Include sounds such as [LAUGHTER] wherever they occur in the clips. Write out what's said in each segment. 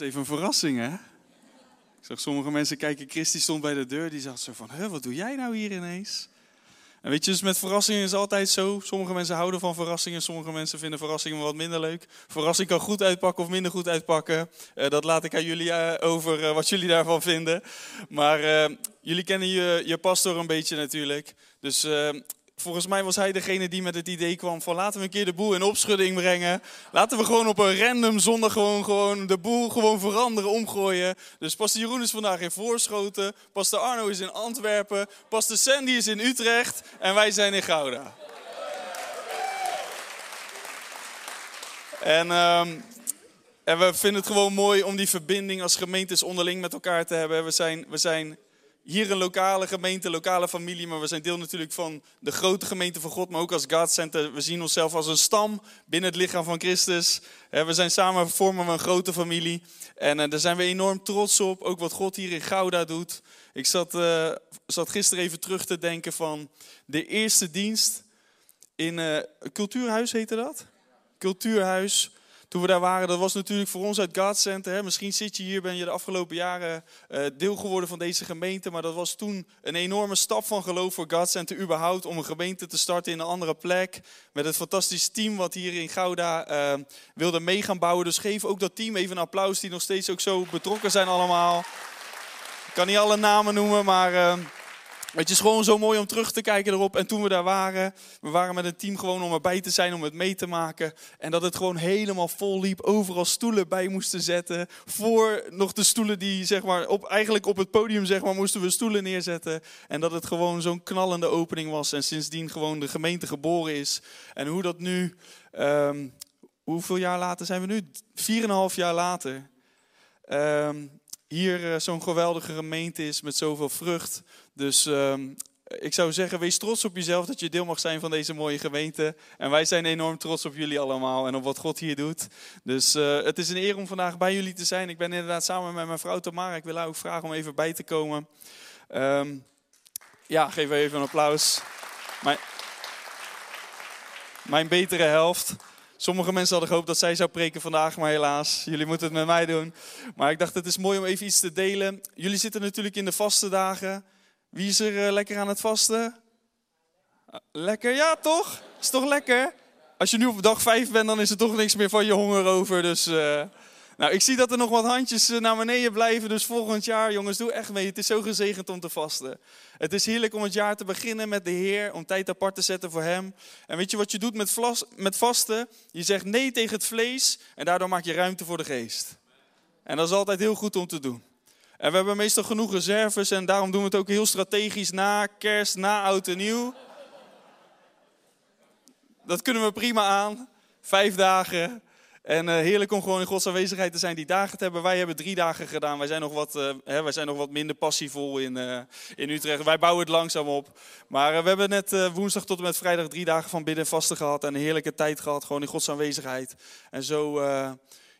Even een verrassing, hè? Ik zag sommige mensen kijken. Christy stond bij de deur. Die zag zo van, huh, wat doe jij nou hier ineens? En weet je, dus met verrassingen is altijd zo. Sommige mensen houden van verrassingen. Sommige mensen vinden verrassingen wat minder leuk. Verrassing kan goed uitpakken of minder goed uitpakken. Eh, dat laat ik aan jullie eh, over eh, wat jullie daarvan vinden. Maar jullie kennen je, je pastor een beetje natuurlijk. Dus volgens mij was hij degene die met het idee kwam van laten we een keer de boel in opschudding brengen. Laten we gewoon op een random zondag gewoon, gewoon de boel gewoon veranderen, omgooien. Dus pastor Jeroen is vandaag in Voorschoten, pastor Arno is in Antwerpen, pastor Sandy is in Utrecht en wij zijn in Gouda. En, ehm, en we vinden het gewoon mooi om die verbinding als gemeentes onderling met elkaar te hebben. We zijn, we zijn hier een lokale gemeente, lokale familie, maar we zijn deel natuurlijk van de grote gemeente van God, maar ook als God Center. We zien onszelf als een stam binnen het lichaam van Christus. We zijn samen, vormen we een grote familie. En eh, daar zijn we enorm trots op, ook wat God hier in Gouda doet. Ik zat, uh, zat gisteren even terug te denken van de eerste dienst in uh, Cultuurhuis heette dat? Cultuurhuis toen we daar waren, dat was natuurlijk voor ons uit God Center. Hè. Misschien zit je hier, ben je de afgelopen jaren uh, deel geworden van deze gemeente. Maar dat was toen een enorme stap van geloof voor God Center überhaupt. Om een gemeente te starten in een andere plek. Met het fantastische team wat hier in Gouda uh, wilde mee gaan bouwen. Dus geef ook dat team even een applaus die nog steeds ook zo betrokken zijn allemaal. Ik kan niet alle namen noemen, maar... Uh, het is gewoon zo mooi om terug te kijken erop. En toen we daar waren, we waren met een team gewoon om erbij te zijn, om het mee te maken. En dat het gewoon helemaal vol liep. Overal stoelen bij moesten zetten. Voor nog de stoelen die, zeg maar, op, eigenlijk op het podium, zeg maar, moesten we stoelen neerzetten. En dat het gewoon zo'n knallende opening was. En sindsdien gewoon de gemeente geboren is. En hoe dat nu, um, hoeveel jaar later zijn we nu? Vier en een half jaar later. Um, hier uh, zo'n geweldige gemeente is met zoveel vrucht. Dus um, ik zou zeggen, wees trots op jezelf dat je deel mag zijn van deze mooie gemeente. En wij zijn enorm trots op jullie allemaal en op wat God hier doet. Dus uh, het is een eer om vandaag bij jullie te zijn. Ik ben inderdaad samen met mijn vrouw Tamara. Ik wil haar ook vragen om even bij te komen. Um, ja, geef even een applaus. Mijn, mijn betere helft. Sommige mensen hadden gehoopt dat zij zou preken vandaag, maar helaas, jullie moeten het met mij doen. Maar ik dacht, het is mooi om even iets te delen. Jullie zitten natuurlijk in de vaste dagen. Wie is er uh, lekker aan het vasten? Uh, lekker, ja toch? Is toch lekker? Als je nu op dag 5 bent, dan is er toch niks meer van je honger over. Dus, uh, nou, ik zie dat er nog wat handjes naar beneden blijven. Dus volgend jaar, jongens, doe echt mee. Het is zo gezegend om te vasten. Het is heerlijk om het jaar te beginnen met de Heer, om tijd apart te zetten voor Hem. En weet je wat je doet met, vlas, met vasten? Je zegt nee tegen het vlees en daardoor maak je ruimte voor de geest. En dat is altijd heel goed om te doen. En we hebben meestal genoeg reserves en daarom doen we het ook heel strategisch na kerst, na oud en nieuw. Dat kunnen we prima aan. Vijf dagen. En uh, heerlijk om gewoon in Gods aanwezigheid te zijn, die dagen te hebben. Wij hebben drie dagen gedaan. Wij zijn nog wat, uh, hè, wij zijn nog wat minder passievol in, uh, in Utrecht. Wij bouwen het langzaam op. Maar we hebben net woensdag tot en met vrijdag drie dagen van bidden en vasten gehad. En een heerlijke tijd gehad, gewoon in Gods aanwezigheid. En zo,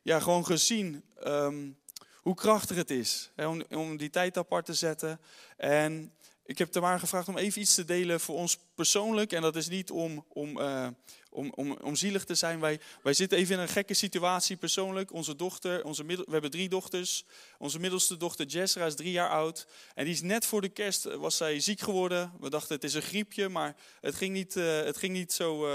ja, gewoon gezien um, hoe krachtig het is. Hè, om, om die tijd apart te zetten. En ik heb Tamara gevraagd om even iets te delen voor ons persoonlijk. En dat is niet om, om, uh, om, om, om zielig te zijn. Wij, wij zitten even in een gekke situatie persoonlijk. Onze dochter, onze middel, we hebben drie dochters. Onze middelste dochter Jessra is drie jaar oud. En die is net voor de kerst was zij ziek geworden. We dachten het is een griepje, maar het ging niet, uh, het ging niet zo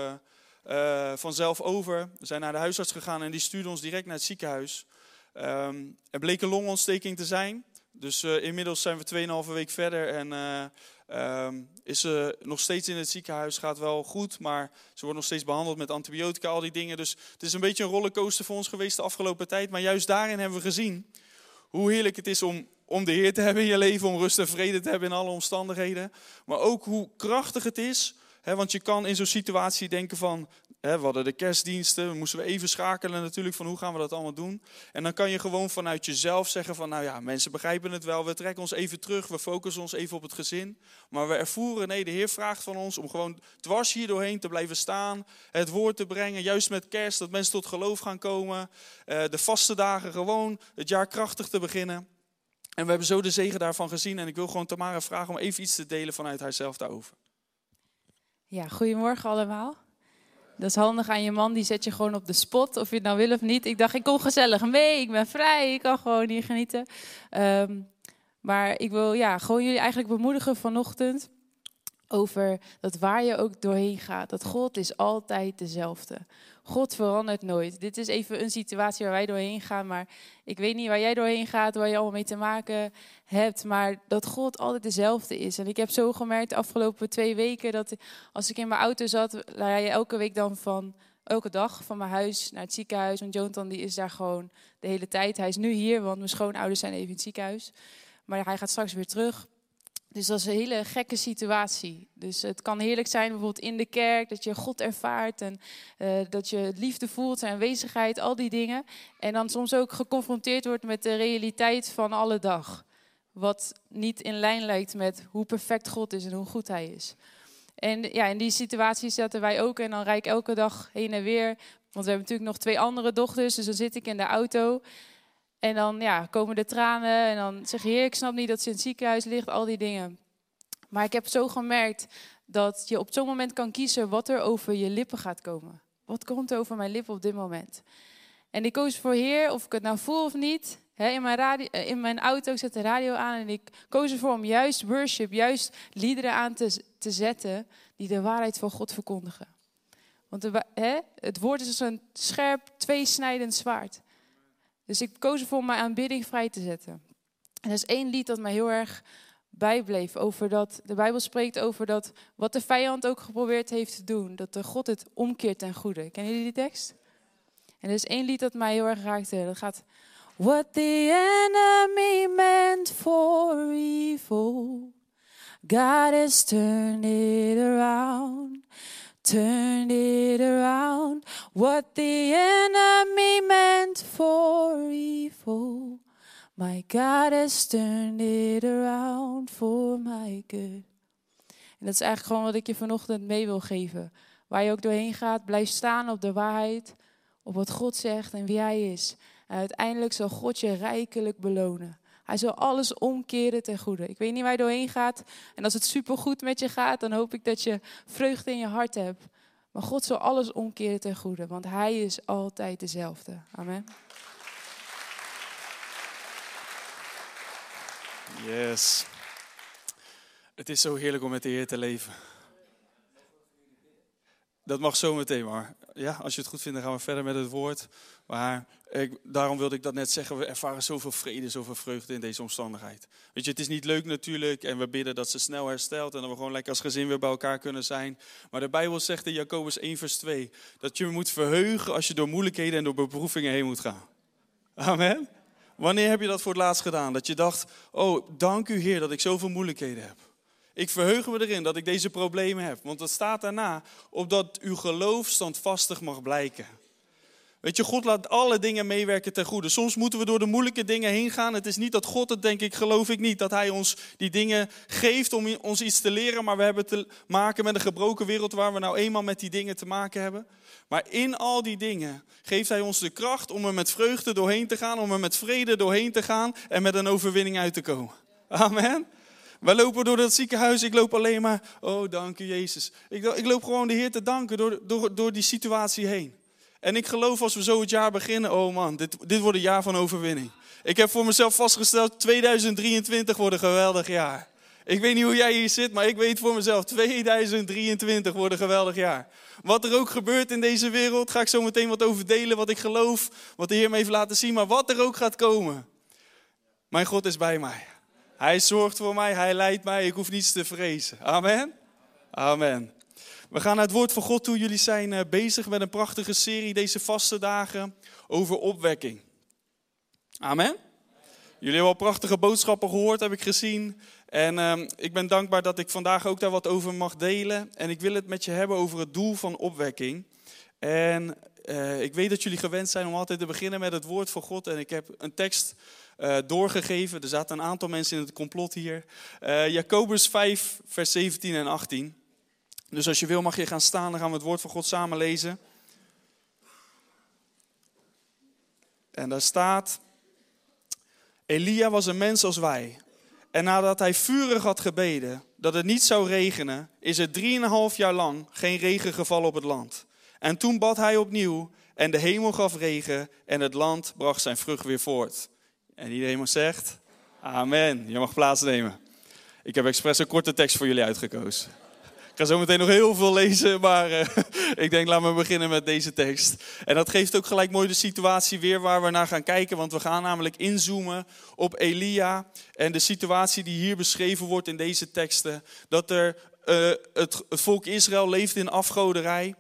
vanzelf over. We zijn naar de huisarts gegaan en die stuurde ons direct naar het ziekenhuis. Um, er bleek een longontsteking te zijn. Dus uh, inmiddels zijn we 2,5 week verder en uh, um, is ze nog steeds in het ziekenhuis. Gaat wel goed, maar ze wordt nog steeds behandeld met antibiotica, al die dingen. Dus het is een beetje een rollercoaster voor ons geweest de afgelopen tijd. Maar juist daarin hebben we gezien hoe heerlijk het is om, om de Heer te hebben in je leven, om rust en vrede te hebben in alle omstandigheden. Maar ook hoe krachtig het is, want je kan in zo'n situatie denken van, we hadden de kerstdiensten, moesten we even schakelen natuurlijk van hoe gaan we dat allemaal doen. En dan kan je gewoon vanuit jezelf zeggen van, nou ja, mensen begrijpen het wel, we trekken ons even terug, we focussen ons even op het gezin. Maar we ervoeren, nee, de Heer vraagt van ons om gewoon dwars hier doorheen te blijven staan, het woord te brengen, juist met kerst, dat mensen tot geloof gaan komen, eh, de vaste dagen gewoon het jaar krachtig te beginnen. En we hebben zo de zegen daarvan gezien en ik wil gewoon Tamara vragen om even iets te delen vanuit haarzelf daarover. Ja, goedemorgen allemaal. Dat is handig aan je man, die zet je gewoon op de spot, of je het nou wil of niet. Ik dacht, ik kom gezellig mee, ik ben vrij, ik kan gewoon hier genieten. Ehm, maar ik wil ja, gewoon jullie eigenlijk bemoedigen vanochtend over dat waar je ook doorheen gaat, dat God is altijd dezelfde. God verandert nooit. Dit is even een situatie waar wij doorheen gaan, maar ik weet niet waar jij doorheen gaat, waar je allemaal mee te maken hebt, maar dat God altijd dezelfde is. En ik heb zo gemerkt de afgelopen twee weken dat als ik in mijn auto zat, rij je elke week dan van elke dag van mijn huis naar het ziekenhuis. Want Jonathan die is daar gewoon de hele tijd. Hij is nu hier, want mijn schoonouders zijn even in het ziekenhuis. Maar hij gaat straks weer terug. Dus dat is een hele gekke situatie. Dus het kan heerlijk zijn bijvoorbeeld in de kerk, dat je God ervaart en uh, dat je liefde voelt, zijn aanwezigheid, al die dingen. En dan soms ook geconfronteerd wordt met de realiteit van alle dag. Wat niet in lijn lijkt met hoe perfect God is en hoe goed Hij is. En ja, in die situatie zaten wij ook en dan rijd ik elke dag heen en weer. Want we hebben natuurlijk nog twee andere dochters, dus dan zit ik in de auto. En dan ja, komen de tranen en dan zeg je, heer, ik snap niet dat ze in het ziekenhuis ligt, al die dingen. Maar ik heb zo gemerkt dat je op zo'n moment kan kiezen wat er over je lippen gaat komen. Wat komt er over mijn lippen op dit moment? En ik koos voor Heer, of ik het nou voel of niet. in, mijn radio, eh, in mijn auto, zet de radio aan en ik koos ervoor om juist worship, juist liederen aan te, te zetten die de waarheid van God verkondigen. Want het woord is als een scherp, tweesnijdend zwaard. Dus ik koos ervoor om mijn aanbidding vrij te zetten. En er is één lied dat mij heel erg bijbleef. Over dat, de Bijbel spreekt over dat wat de vijand ook geprobeerd heeft te doen. Dat de God het omkeert ten goede. Kennen jullie die tekst? En er is één lied dat mij heel erg raakte. Dat gaat... What the enemy meant for evil, God has turned it around. Turned it around. What the enemy meant for evil, my God has turned it around for my good. En dat is eigenlijk gewoon wat ik je vanochtend mee wil geven. Waar je ook doorheen gaat, blijf staan op de waarheid, op wat God zegt en wie Hij is. En uiteindelijk zal God je rijkelijk belonen. Hij zal alles omkeren ten goede. Ik weet niet waar je doorheen gaat. En als het supergoed met je gaat, dan hoop ik dat je vreugde in je hart hebt. Maar God zal alles omkeren ten goede, want Hij is altijd dezelfde. Amen. Yes. Het is zo heerlijk om met de Heer te leven. Dat mag zo meteen maar. Ja, als je het goed vindt, dan gaan we verder met het woord. Maar ik, daarom wilde ik dat net zeggen. We ervaren zoveel vrede, zoveel vreugde in deze omstandigheid. Weet je, het is niet leuk natuurlijk. En we bidden dat ze snel herstelt. En dat we gewoon lekker als gezin weer bij elkaar kunnen zijn. Maar de Bijbel zegt in Jacobus 1, vers 2. Dat je moet verheugen als je door moeilijkheden en door beproevingen heen moet gaan. Amen. Wanneer heb je dat voor het laatst gedaan? Dat je dacht, oh, dank u Heer dat ik zoveel moeilijkheden heb. Ik verheug me erin dat ik deze problemen heb. Want het staat daarna, opdat uw geloof standvastig mag blijken. Weet je, God laat alle dingen meewerken ten goede. Soms moeten we door de moeilijke dingen heen gaan. Het is niet dat God het, denk ik, geloof ik niet, dat Hij ons die dingen geeft om ons iets te leren. Maar we hebben te maken met een gebroken wereld waar we nou eenmaal met die dingen te maken hebben. Maar in al die dingen geeft Hij ons de kracht om er met vreugde doorheen te gaan, om er met vrede doorheen te gaan en met een overwinning uit te komen. Amen. Wij lopen door dat ziekenhuis, ik loop alleen maar, oh dank u Jezus. Ik, ik loop gewoon de Heer te danken door, door, door die situatie heen. En ik geloof als we zo het jaar beginnen, oh man, dit, dit wordt een jaar van overwinning. Ik heb voor mezelf vastgesteld, 2023 wordt een geweldig jaar. Ik weet niet hoe jij hier zit, maar ik weet voor mezelf, 2023 wordt een geweldig jaar. Wat er ook gebeurt in deze wereld, ga ik zo meteen wat over delen, wat ik geloof, wat de Heer me heeft laten zien. Maar wat er ook gaat komen, mijn God is bij mij. Hij zorgt voor mij, hij leidt mij, ik hoef niets te vrezen. Amen. Amen. We gaan naar het woord van God toe. Jullie zijn eh, bezig met een prachtige serie deze vaste dagen over opwekking. Amen. Jullie hebben al prachtige boodschappen gehoord, heb ik gezien. En uh, ik ben dankbaar dat ik vandaag ook daar wat over mag delen. En ik wil het met je hebben over het doel van opwekking. En uh, ik weet dat jullie gewend zijn om altijd te beginnen met het woord van God. En ik heb een tekst uh, doorgegeven. Er zaten een aantal mensen in het complot hier. Jacobus 5, vers 17 en 18. Dus als je wil mag je gaan staan, dan gaan we het woord van God samen lezen. En daar staat, Elia was een mens als wij. En nadat hij vurig had gebeden dat het niet zou regenen, is er drieënhalf jaar lang geen regen gevallen op het land. En toen bad hij opnieuw en de hemel gaf regen en het land bracht zijn vrucht weer voort. En iedereen zegt, amen. Je mag plaatsnemen. Ik heb expres een korte tekst voor jullie uitgekozen. Ga zo meteen nog heel veel lezen, maar uh, [LAUGHS] ik denk laten we beginnen met deze tekst. En dat geeft ook gelijk mooi de situatie weer waar we naar gaan kijken, want we gaan namelijk inzoomen op Elia en de situatie die hier beschreven wordt in deze teksten. Dat er, uh, het, volk Israël leeft in afgoderij.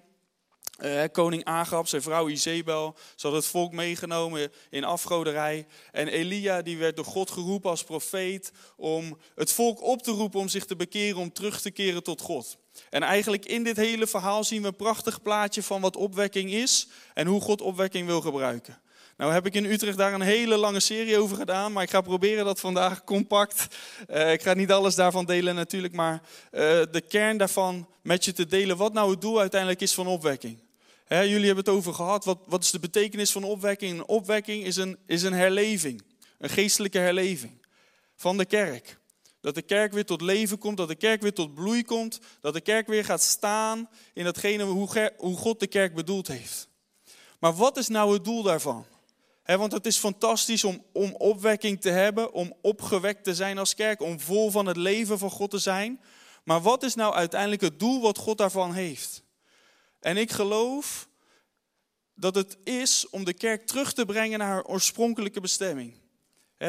Uh, koning Agab, zijn vrouw Izebel, ze had het volk meegenomen in afgoderij. En Elia die werd door God geroepen als profeet om het volk op te roepen om zich te bekeren, om terug te keren tot God. En eigenlijk in dit hele verhaal zien we een prachtig plaatje van wat opwekking is en hoe God opwekking wil gebruiken. Nou heb ik in Utrecht daar een hele lange serie over gedaan, maar ik ga proberen dat vandaag compact. Uh, ik ga niet alles daarvan delen natuurlijk, maar uh, de kern daarvan met je te delen wat nou het doel uiteindelijk is van opwekking. He, jullie hebben het over gehad, wat, wat is de betekenis van opwekking? Een opwekking is een, is een herleving, een geestelijke herleving van de kerk. Dat de kerk weer tot leven komt, dat de kerk weer tot bloei komt, dat de kerk weer gaat staan in datgene hoe, God de kerk bedoeld heeft. Maar wat is nou het doel daarvan? want het is fantastisch om, om opwekking te hebben, om opgewekt te zijn als kerk, om vol van het leven van God te zijn. Maar wat is nou uiteindelijk het doel wat God daarvan heeft? En ik geloof dat het is om de kerk terug te brengen naar haar oorspronkelijke bestemming.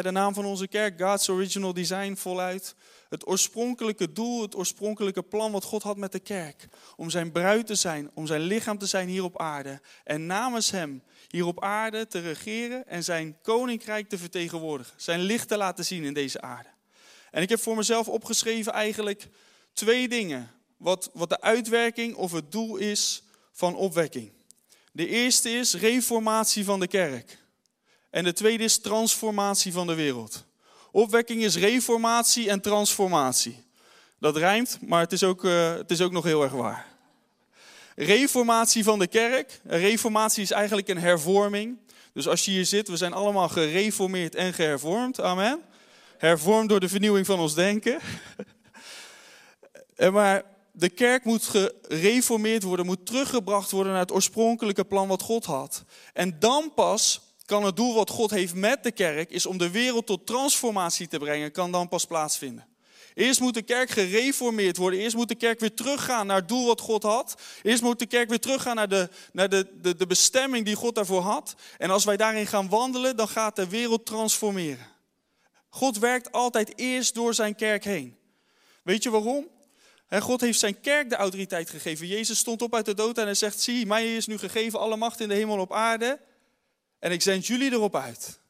De naam van onze kerk, God's Original Design, voluit. Het oorspronkelijke doel, het oorspronkelijke plan wat God had met de kerk. Om zijn bruid te zijn, om zijn lichaam te zijn hier op aarde. En namens hem hier op aarde te regeren en zijn koninkrijk te vertegenwoordigen. Zijn licht te laten zien in deze aarde. En ik heb voor mezelf opgeschreven eigenlijk twee dingen. Wat, wat de uitwerking of het doel is van opwekking. De eerste is reformatie van de kerk. En de tweede is transformatie van de wereld. Opwekking is reformatie en transformatie. Dat rijmt, maar het is ook, uh, het is ook nog heel erg waar. Reformatie van de kerk. Een reformatie is eigenlijk een hervorming. Dus als je hier zit, we zijn allemaal gereformeerd en gehervormd. Amen. Hervormd door de vernieuwing van ons denken. [LAUGHS] maar de kerk moet gereformeerd worden, moet teruggebracht worden naar het oorspronkelijke plan wat God had. En dan pas kan het doel wat God heeft met de kerk, is om de wereld tot transformatie te brengen, kan dan pas plaatsvinden. Eerst moet de kerk gereformeerd worden. Eerst moet de kerk weer teruggaan naar het doel wat God had. Eerst moet de kerk weer teruggaan naar, de, naar de, de, de bestemming die God daarvoor had. En als wij daarin gaan wandelen, dan gaat de wereld transformeren. God werkt altijd eerst door zijn kerk heen. Weet je waarom? God heeft zijn kerk de autoriteit gegeven. Jezus stond op uit de dood en hij zegt: Zie, mij is nu gegeven alle macht in de hemel op aarde. En ik zend jullie erop uit.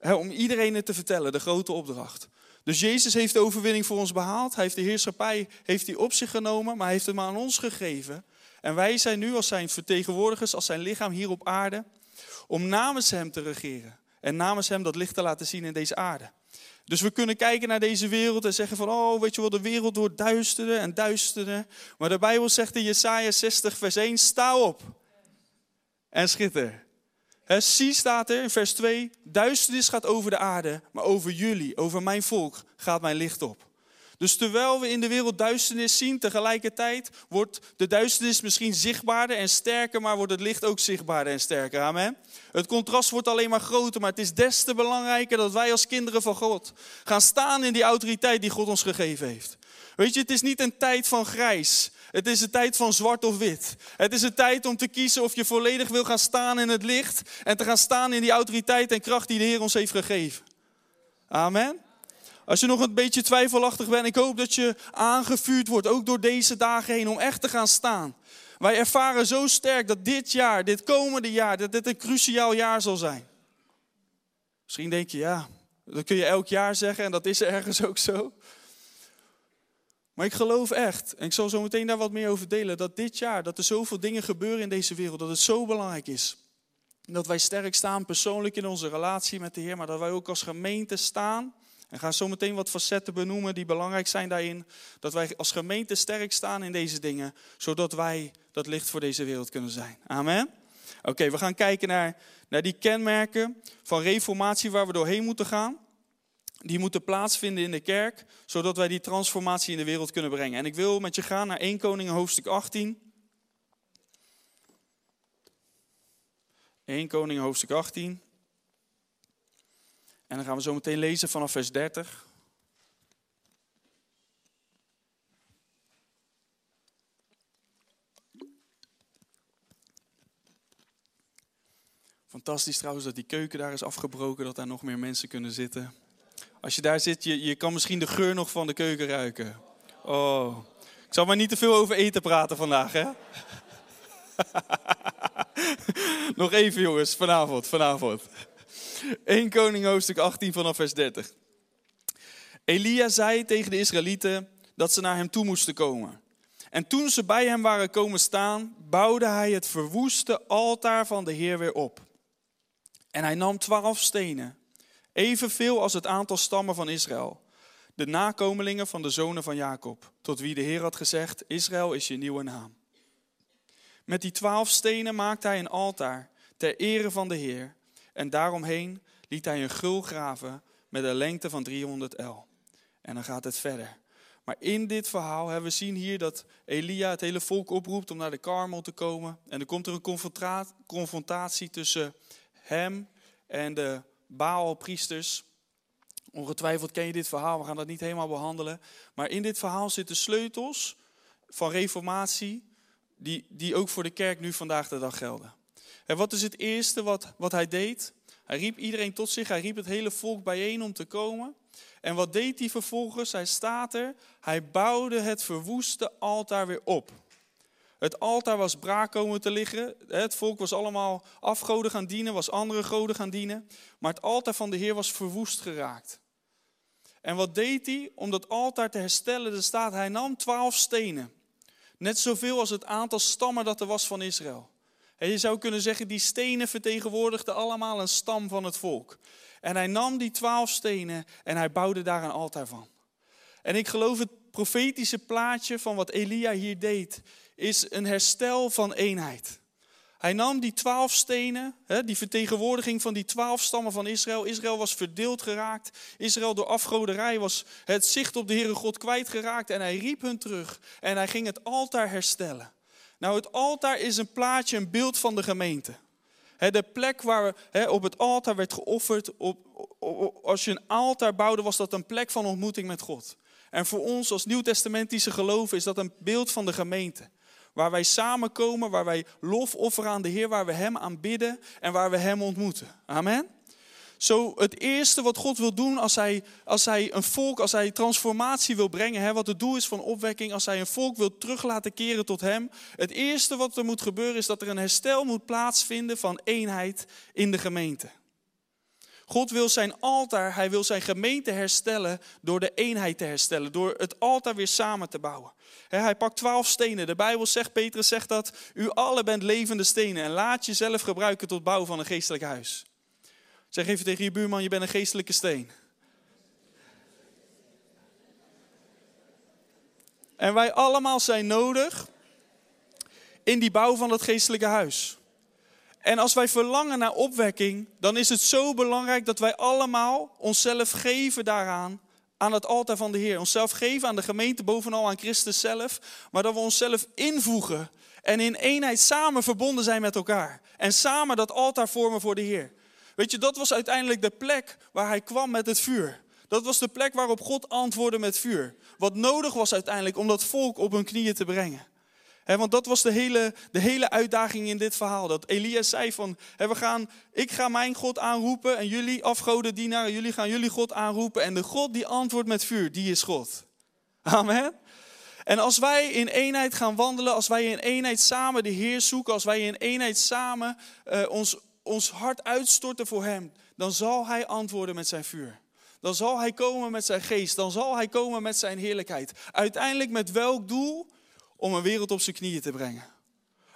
om iedereen het te vertellen, de grote opdracht. Dus Jezus heeft de overwinning voor ons behaald. Hij heeft de heerschappij heeft hij op zich genomen, maar hij heeft hem aan ons gegeven. En wij zijn nu als zijn vertegenwoordigers, als zijn lichaam hier op aarde, om namens hem te regeren. En namens hem dat licht te laten zien in deze aarde. Dus we kunnen kijken naar deze wereld en zeggen van, oh weet je wel, de wereld wordt duisterder en duisterder. Maar de Bijbel zegt in Jesaja 60 vers 1, sta op en schitter. Zie staat er in vers 2, duisternis gaat over de aarde, maar over jullie, over mijn volk, gaat mijn licht op. Dus terwijl we in de wereld duisternis zien, tegelijkertijd wordt de duisternis misschien zichtbaarder en sterker, maar wordt het licht ook zichtbaarder en sterker. Amen. Het contrast wordt alleen maar groter, maar het is des te belangrijker dat wij als kinderen van God gaan staan in die autoriteit die God ons gegeven heeft. Weet je, het is niet een tijd van grijs. Het is een tijd van zwart of wit. Het is een tijd om te kiezen of je volledig wil gaan staan in het licht en te gaan staan in die autoriteit en kracht die de Heer ons heeft gegeven. Amen. Als je nog een beetje twijfelachtig bent, ik hoop dat je aangevuurd wordt, ook door deze dagen heen, om echt te gaan staan. Wij ervaren zo sterk dat dit jaar, dit komende jaar, dat dit een cruciaal jaar zal zijn. Misschien denk je, ja, dat kun je elk jaar zeggen en dat is ergens ook zo. Maar ik geloof echt, en ik zal zo meteen daar wat meer over delen, dat dit jaar, dat er zoveel dingen gebeuren in deze wereld, dat het zo belangrijk is. Dat wij sterk staan persoonlijk in onze relatie met de Heer, maar dat wij ook als gemeente staan. En ga zo meteen wat facetten benoemen die belangrijk zijn daarin. Dat wij als gemeente sterk staan in deze dingen, zodat wij dat licht voor deze wereld kunnen zijn. Amen. Oké, we gaan kijken naar, naar die kenmerken van reformatie waar we doorheen moeten gaan die moeten plaatsvinden in de kerk, zodat wij die transformatie in de wereld kunnen brengen. En ik wil met je gaan naar 1 Koningen hoofdstuk 18. 1 Koningen hoofdstuk 18. En dan gaan we zo meteen lezen vanaf vers 30. Fantastisch trouwens dat die keuken daar is afgebroken, dat daar nog meer mensen kunnen zitten. Als je daar zit, je, je kan misschien de geur nog van de keuken ruiken. Oh, ik zal maar niet te veel over eten praten vandaag, hè? [LAUGHS] nog even jongens, vanavond, vanavond. 1 Koning hoofdstuk 18 vanaf vers 30. Elia zei tegen de Israëlieten dat ze naar hem toe moesten komen. En toen ze bij hem waren komen staan, bouwde hij het verwoeste altaar van de Heer weer op. En hij nam twaalf stenen Evenveel als het aantal stammen van Israël. De nakomelingen van de zonen van Jacob. Tot wie de Heer had gezegd, Israël is je nieuwe naam. Met die twaalf stenen maakte hij een altaar ter ere van de Heer. En daaromheen liet hij een gul graven met een lengte van 300 el. En dan gaat het verder. Maar in dit verhaal hebben we zien hier dat Elia het hele volk oproept om naar de Karmel te komen. En er komt er een confrontatie tussen hem en de Baalpriesters. Ongetwijfeld ken je dit verhaal, we gaan dat niet helemaal behandelen. Maar in dit verhaal zitten sleutels van reformatie, die, die ook voor de kerk nu vandaag de dag gelden. En wat is het eerste wat, wat hij deed? Hij riep iedereen tot zich, hij riep het hele volk bijeen om te komen. En wat deed hij vervolgens? Hij staat er, hij bouwde het verwoeste altaar weer op. Het altaar was braak komen te liggen. Het volk was allemaal afgoden gaan dienen, was andere goden gaan dienen. Maar het altaar van de Heer was verwoest geraakt. En wat deed hij? Om dat altaar te herstellen, er staat, hij nam twaalf stenen. Net zoveel als het aantal stammen dat er was van Israël. En je zou kunnen zeggen, die stenen vertegenwoordigden allemaal een stam van het volk. En hij nam die twaalf stenen en hij bouwde daar een altaar van. En ik geloof het profetische plaatje van wat Elia hier deed, is een herstel van eenheid. Hij nam die twaalf stenen, die vertegenwoordiging van die twaalf stammen van Israël. Israël was verdeeld geraakt. Israël door afgoderij was het zicht op de Heere God kwijtgeraakt. En hij riep hun terug en hij ging het altaar herstellen. Nou, het altaar is een plaatje, een beeld van de gemeente. De plek waar op het altaar werd geofferd. Als je een altaar bouwde, was dat een plek van ontmoeting met God. En voor ons als nieuwtestamentische geloven is dat een beeld van de gemeente. Waar wij samenkomen, waar wij lof offeren aan de Heer, waar we Hem aanbidden en waar we Hem ontmoeten. Amen. Zo het eerste wat God wil doen als hij, als hij een volk, als hij transformatie wil brengen, hè, wat het doel is van opwekking, als hij een volk wil terug laten keren tot hem. Het eerste wat er moet gebeuren is dat er een herstel moet plaatsvinden van eenheid in de gemeente. God wil zijn altaar, hij wil zijn gemeente herstellen door de eenheid te herstellen, door het altaar weer samen te bouwen. Hij pakt twaalf stenen. De Bijbel zegt, Petrus zegt dat, u alle bent levende stenen en laat jezelf gebruiken tot bouw van een geestelijk huis. Zeg even tegen je buurman, je bent een geestelijke steen. En wij allemaal zijn nodig in die bouw van het geestelijke huis. En als wij verlangen naar opwekking, dan is het zo belangrijk dat wij allemaal onszelf geven daaraan, aan het altaar van de Heer. Onszelf geven aan de gemeente, bovenal aan Christus zelf, maar dat we onszelf invoegen en in eenheid samen verbonden zijn met elkaar. En samen dat altaar vormen voor de Heer. Weet je, dat was uiteindelijk de plek waar hij kwam met het vuur. Dat was de plek waarop God antwoordde met vuur. Wat nodig was uiteindelijk om dat volk op hun knieën te brengen want dat was de hele, de hele uitdaging in dit verhaal. Dat Elia zei van, we gaan, ik ga mijn God aanroepen en jullie afgodendienaren, jullie gaan jullie God aanroepen. En de God die antwoordt met vuur, die is God. Amen. En als wij in eenheid gaan wandelen, als wij in eenheid samen de Heer zoeken, als wij in eenheid samen uh, ons, ons hart uitstorten voor Hem, dan zal Hij antwoorden met zijn vuur. Dan zal hij komen met zijn geest. Dan zal hij komen met zijn heerlijkheid. Uiteindelijk met welk doel? Om een wereld op zijn knieën te brengen.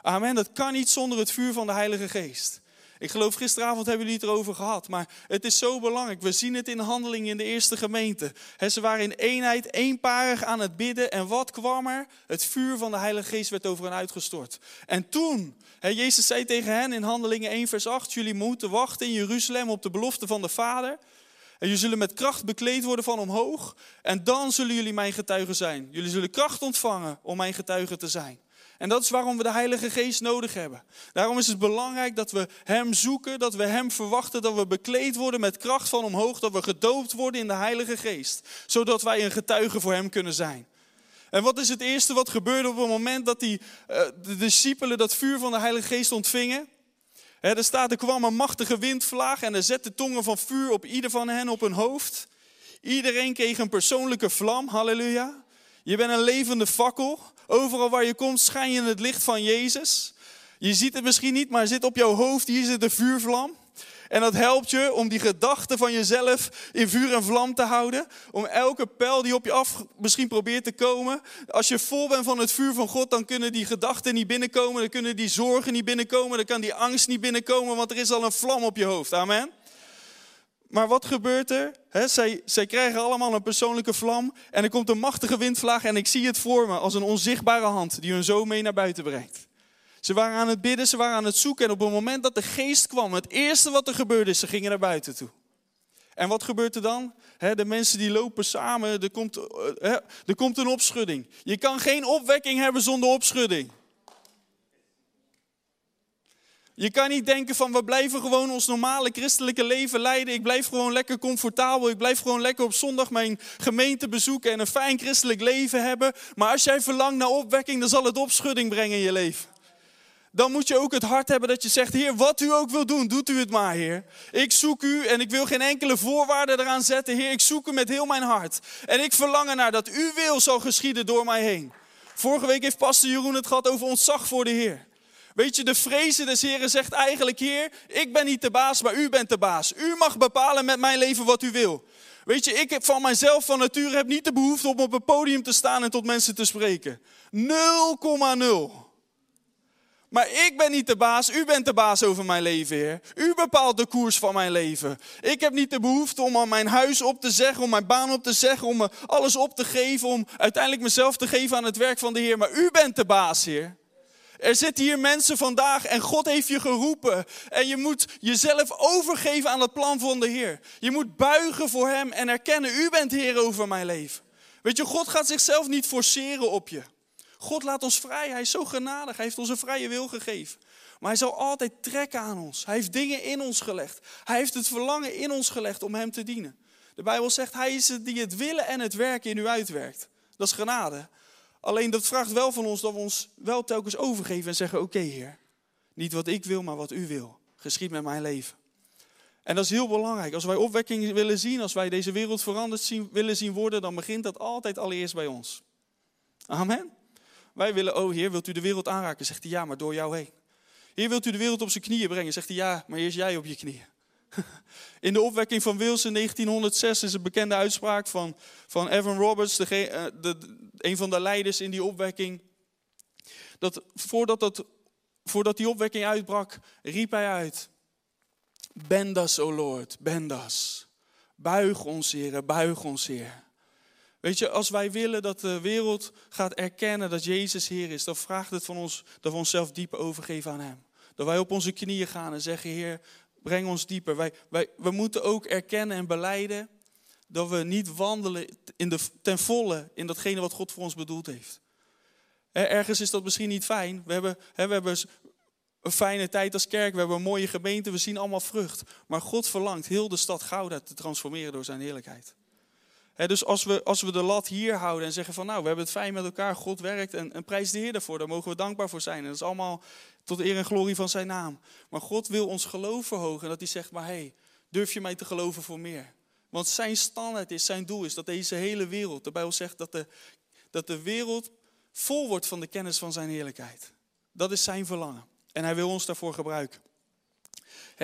Amen. Dat kan niet zonder het vuur van de Heilige Geest. Ik geloof gisteravond hebben jullie het erover gehad, maar het is zo belangrijk. We zien het in handelingen in de eerste gemeente. ze waren in eenheid, eenparig aan het bidden. En wat kwam er? Het vuur van de Heilige Geest werd over hen uitgestort. En toen, Jezus zei tegen hen in handelingen 1 vers 8, jullie moeten wachten in Jeruzalem op de belofte van de Vader. En jullie zullen met kracht bekleed worden van omhoog. En dan zullen jullie mijn getuigen zijn. Jullie zullen kracht ontvangen om mijn getuigen te zijn. En dat is waarom we de Heilige Geest nodig hebben. Daarom is het belangrijk dat we Hem zoeken, dat we Hem verwachten, dat we bekleed worden met kracht van omhoog, dat we gedoopt worden in de Heilige Geest, zodat wij een getuige voor Hem kunnen zijn. En wat is het eerste wat gebeurde op het moment dat die, uh, de discipelen dat vuur van de Heilige Geest ontvingen? Er staat, kwam een machtige windvlaag en er zette tongen van vuur op ieder van hen op hun hoofd. Iedereen kreeg een persoonlijke vlam, halleluja. Je bent een levende fakkel. Overal waar je komt schijn je het licht van Jezus. Je ziet het misschien niet, maar zit op jouw hoofd. Hier zit de vuurvlam. En dat helpt je om die gedachten van jezelf in vuur en vlam te houden. Om elke pijl die op je af misschien probeert te komen. Als je vol bent van het vuur van God, dan kunnen die gedachten niet binnenkomen. Dan kunnen die zorgen niet binnenkomen. Dan kan die angst niet binnenkomen, want er is al een vlam op je hoofd. Amen. Maar wat gebeurt er? zij, zij krijgen allemaal een persoonlijke vlam. En er komt een machtige windvlaag. En ik zie het voor me als een onzichtbare hand die hun zo mee naar buiten brengt. Ze waren aan het bidden, ze waren aan het zoeken. En op het moment dat de geest kwam, het eerste wat er gebeurde is, ze gingen naar buiten toe. En wat gebeurt er dan? de mensen die lopen samen, er komt, eh, er komt een opschudding. Je kan geen opwekking hebben zonder opschudding. Je kan niet denken van we blijven gewoon ons normale christelijke leven leiden. Ik blijf gewoon lekker comfortabel. Ik blijf gewoon lekker op zondag mijn gemeente bezoeken en een fijn christelijk leven hebben. Maar als jij verlangt naar opwekking, dan zal het opschudding brengen in je leven. Dan moet je ook het hart hebben dat je zegt, Heer, wat u ook wil doen, doet u het maar, Heer. Ik zoek u en ik wil geen enkele voorwaarde eraan zetten, Heer. Ik zoek u met heel mijn hart. En ik verlang naar dat uw wil zal geschieden door mij heen. Vorige week heeft pastor Jeroen het gehad over ontzag voor de Heer. Weet je, de vrezen des Heren zegt eigenlijk, Heer, ik ben niet de baas, maar u bent de baas. U mag bepalen met mijn leven wat u wil. Weet je, ik heb van mijzelf van nature heb niet de behoefte om op een podium te staan en tot mensen te spreken. 0,0. Maar ik ben niet de baas, u bent de baas over mijn leven, Heer. U bepaalt de koers van mijn leven. Ik heb niet de behoefte om aan mijn huis op te zeggen, om mijn baan op te zeggen, om alles op te geven, om uiteindelijk mezelf te geven aan het werk van de Heer. Maar u bent de baas, Heer. Er zitten hier mensen vandaag en God heeft je geroepen. En je moet jezelf overgeven aan het plan van de Heer. Je moet buigen voor Hem en erkennen, U bent Heer over mijn leven. Weet je, God gaat zichzelf niet forceren op je. God laat ons vrij. Hij is zo genadig. Hij heeft ons een vrije wil gegeven. Maar hij zal altijd trekken aan ons. Hij heeft dingen in ons gelegd. Hij heeft het verlangen in ons gelegd om hem te dienen. De Bijbel zegt, hij is het die het willen en het werken in u uitwerkt. Dat is genade. Alleen dat vraagt wel van ons dat we ons wel telkens overgeven en zeggen: Oké, Heer, niet wat ik wil, maar wat u wil. Geschied met mijn leven. En dat is heel belangrijk. Als wij opwekking willen zien, als wij deze wereld veranderd zien, willen zien worden, dan begint dat altijd allereerst bij ons. Amen. Wij willen, oh Heer, wilt u de wereld aanraken? Zegt hij ja, maar door jou heen. Heer, wilt u de wereld op zijn knieën brengen? Zegt hij ja, maar eerst jij op je knieën. [LAUGHS] In de opwekking van Wils in 1906 is een bekende uitspraak van, van Evan Roberts, de, de, een van de leiders in die opwekking. Dat voordat, dat, voordat die opwekking uitbrak, riep hij uit. Bendas, o Lord, bendas. Buig ons, Heer, buig ons, Heer. Weet je, als wij willen dat de wereld gaat erkennen dat Jezus Heer is, dan vraagt het van ons dat we onszelf diep overgeven aan Hem. Dat wij op onze knieën gaan en zeggen, Heer, breng ons dieper. Wij, wij, we moeten ook erkennen en beleiden dat we niet wandelen in de, ten volle in datgene wat God voor ons bedoeld heeft. Ergens is dat misschien niet fijn. We hebben, we hebben een fijne tijd als kerk, we hebben een mooie gemeente, we zien allemaal vrucht. Maar God verlangt heel de stad Gouda te transformeren door zijn heerlijkheid. Dus als we, als we de lat hier houden en zeggen van nou, we hebben het fijn met elkaar, God werkt en, en prijs de Heer daarvoor, daar mogen we dankbaar voor zijn. En dat is allemaal tot eer en glorie van zijn naam. Maar God wil ons geloof verhogen. En dat hij zegt, maar hey, durf je mij te geloven voor meer? Want zijn standaard is, zijn doel is dat deze hele wereld, de Bijbel zegt dat de, dat de wereld vol wordt van de kennis van zijn heerlijkheid. Dat is zijn verlangen. En hij wil ons daarvoor gebruiken.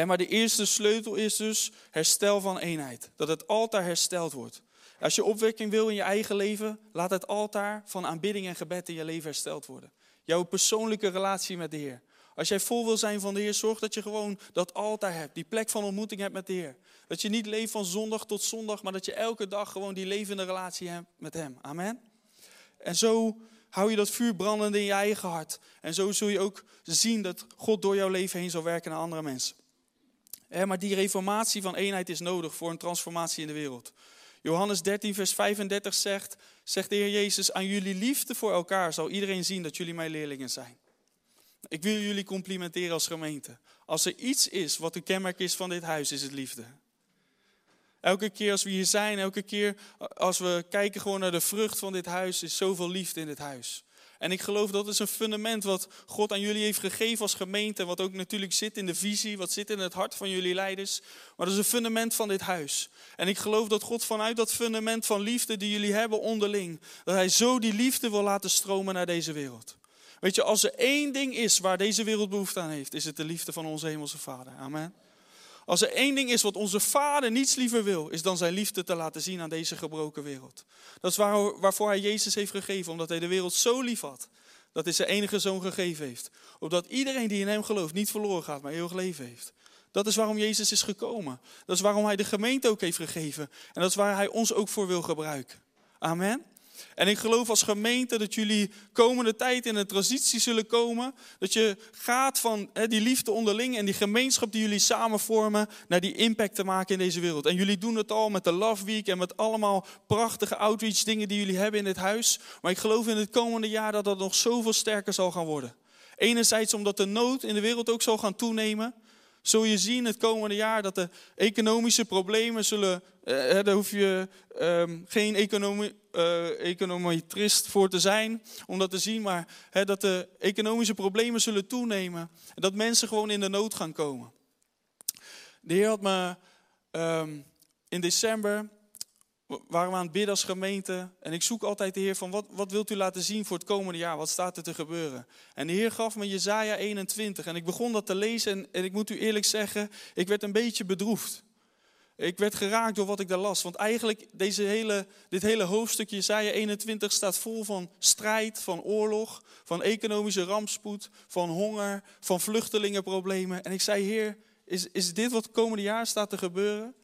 maar de eerste sleutel is dus herstel van eenheid. Dat het altaar hersteld wordt. Als je opwekking wil in je eigen leven, laat het altaar van aanbidding en gebed in je leven hersteld worden. Jouw persoonlijke relatie met de Heer. Als jij vol wil zijn van de Heer, zorg dat je gewoon dat altaar hebt. Die plek van ontmoeting hebt met de Heer. Dat je niet leeft van zondag tot zondag, maar dat je elke dag gewoon die levende relatie hebt met Hem. Amen. En zo hou je dat vuur brandend in je eigen hart. En zo zul je ook zien dat God door jouw leven heen zal werken naar andere mensen. maar die reformatie van eenheid is nodig voor een transformatie in de wereld. Johannes 13, vers 35 zegt, zegt de Heer Jezus, aan jullie liefde voor elkaar zal iedereen zien dat jullie mijn leerlingen zijn. Ik wil jullie complimenteren als gemeente. Als er iets is wat een kenmerk is van dit huis, is het liefde. Elke keer als we hier zijn, elke keer als we kijken gewoon naar de vrucht van dit huis, is zoveel liefde in dit huis. En ik geloof dat is een fundament wat God aan jullie heeft gegeven als gemeente. Wat ook natuurlijk zit in de visie, wat zit in het hart van jullie leiders. Maar dat is een fundament van dit huis. En ik geloof dat God vanuit dat fundament van liefde die jullie hebben onderling, dat Hij zo die liefde wil laten stromen naar deze wereld. Weet je, als er één ding is waar deze wereld behoefte aan heeft, is het de liefde van onze Hemelse Vader. Amen. Als er één ding is wat onze Vader niets liever wil, is dan zijn liefde te laten zien aan deze gebroken wereld. Dat is waar, waarvoor hij Jezus heeft gegeven, omdat hij de wereld zo lief had, dat hij zijn enige zoon gegeven heeft. Opdat iedereen die in hem gelooft niet verloren gaat, maar eeuwig leven heeft. Dat is waarom Jezus is gekomen. Dat is waarom hij de gemeente ook heeft gegeven. En dat is waar hij ons ook voor wil gebruiken. Amen. En ik geloof als gemeente dat jullie komende tijd in een transitie zullen komen. Dat je gaat van die liefde onderling en die gemeenschap die jullie samen vormen, naar die impact te maken in deze wereld. En jullie doen het al met de Love Week en met allemaal prachtige outreach dingen die jullie hebben in dit huis. Maar ik geloof in het komende jaar dat dat nog zoveel sterker zal gaan worden. Enerzijds omdat de nood in de wereld ook zal gaan toenemen zul je zien het komende jaar dat de economische problemen zullen. Eh, daar hoef je eh, geen economie, uh, econometrist voor te zijn om dat te zien, maar dat de economische problemen zullen toenemen. En dat mensen gewoon in de nood gaan komen. De Heer had me um, in december waren we aan het bidden als gemeente. En ik zoek altijd de Heer van wat, wat wilt u laten zien voor het komende jaar? Wat staat er te gebeuren? En de Heer gaf me Jezaja 21. En ik begon dat te lezen en, en ik moet u eerlijk zeggen, ik werd een beetje bedroefd. Ik werd geraakt door wat ik daar las. Want eigenlijk, deze hele, dit hele hoofdstuk, Jezaja 21, staat vol van strijd, van oorlog, van economische rampspoed, van honger, van vluchtelingenproblemen. En ik zei, Heer, is, is dit wat het komende jaar staat te gebeuren?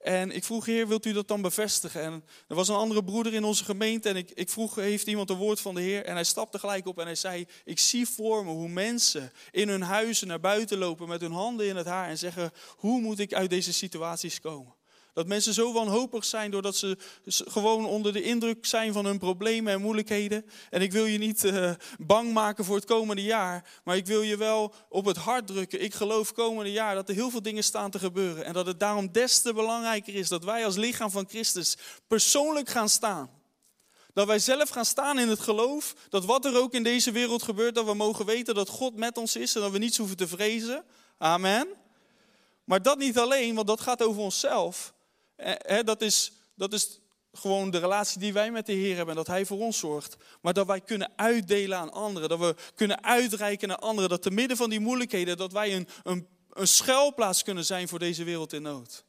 En ik vroeg, Heer, wilt u dat dan bevestigen? En er was een andere broeder in onze gemeente en ik, ik vroeg, heeft iemand een woord van de Heer? En hij stapte gelijk op en hij zei, ik zie voor me hoe mensen in hun huizen naar buiten lopen met hun handen in het haar en zeggen, hoe moet ik uit deze situaties komen? Dat mensen zo wanhopig zijn doordat ze gewoon onder de indruk zijn van hun problemen en moeilijkheden. En ik wil je niet uh, bang maken voor het komende jaar, maar ik wil je wel op het hart drukken. Ik geloof komende jaar dat er heel veel dingen staan te gebeuren. En dat het daarom des te belangrijker is dat wij als lichaam van Christus persoonlijk gaan staan. Dat wij zelf gaan staan in het geloof dat wat er ook in deze wereld gebeurt, dat we mogen weten dat God met ons is en dat we niets hoeven te vrezen. Amen. Maar dat niet alleen, want dat gaat over onszelf. Eh, dat, is, dat is gewoon de relatie die wij met de Heer hebben. Dat Hij voor ons zorgt. Maar dat wij kunnen uitdelen aan anderen. Dat we kunnen uitreiken naar anderen. Dat te midden van die moeilijkheden, dat wij een, een, een schuilplaats kunnen zijn voor deze wereld in nood.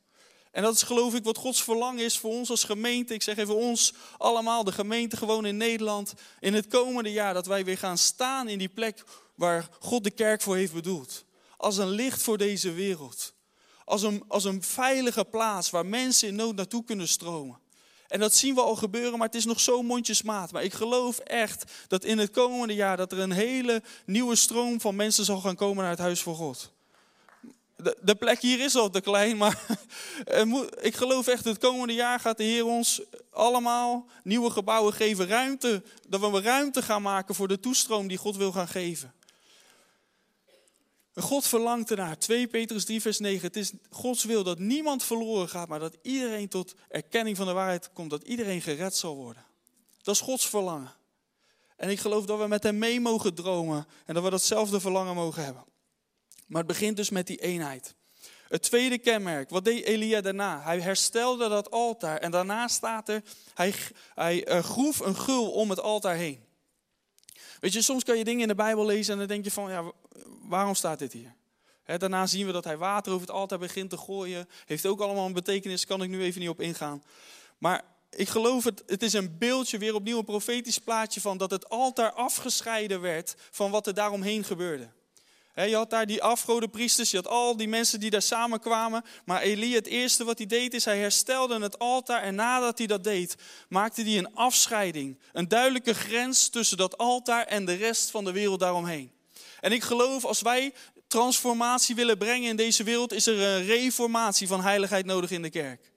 En dat is geloof ik wat Gods verlangen is voor ons als gemeente. Ik zeg even ons allemaal, de gemeente gewoon in Nederland. In het komende jaar dat wij weer gaan staan in die plek waar God de kerk voor heeft bedoeld. Als een licht voor deze wereld als een, als een veilige plaats waar mensen in nood naartoe kunnen stromen. En dat zien we al gebeuren, maar het is nog zo mondjesmaat. Maar ik geloof echt dat in het komende jaar dat er een hele nieuwe stroom van mensen zal gaan komen naar het huis van God. De, de plek hier is al te klein, maar [LAUGHS] ik geloof echt dat het komende jaar gaat de Heer ons allemaal nieuwe gebouwen geven. Ruimte, dat we ruimte gaan maken voor de toestroom die God wil gaan geven. God verlangt ernaar. 2 Petrus 3, vers 9. Het is Gods wil dat niemand verloren gaat, maar dat iedereen tot erkenning van de waarheid komt. Dat iedereen gered zal worden. Dat is Gods verlangen. En ik geloof dat we met hem mee mogen dromen en dat we datzelfde verlangen mogen hebben. Maar het begint dus met die eenheid. Het tweede kenmerk, wat deed Elia daarna? Hij herstelde dat altaar en daarna staat er, hij, hij uh, groef een gul om het altaar heen. Weet je, soms kan je dingen in de Bijbel lezen en dan denk je van, ja, waarom staat dit hier? daarna zien we dat hij water over het altaar begint te gooien. Heeft ook allemaal een betekenis, kan ik nu even niet op ingaan. Maar ik geloof het, het is een beeldje, weer opnieuw een profetisch plaatje van dat het altaar afgescheiden werd van wat er daaromheen gebeurde. Je had daar die afgodenpriesters, je had al die mensen die daar samenkwamen. Maar Elia, het eerste wat hij deed, is hij herstelde het altaar. En nadat hij dat deed, maakte hij een afscheiding. Een duidelijke grens tussen dat altaar en de rest van de wereld daaromheen. En ik geloof, als wij transformatie willen brengen in deze wereld, is er een reformatie van heiligheid nodig in de kerk.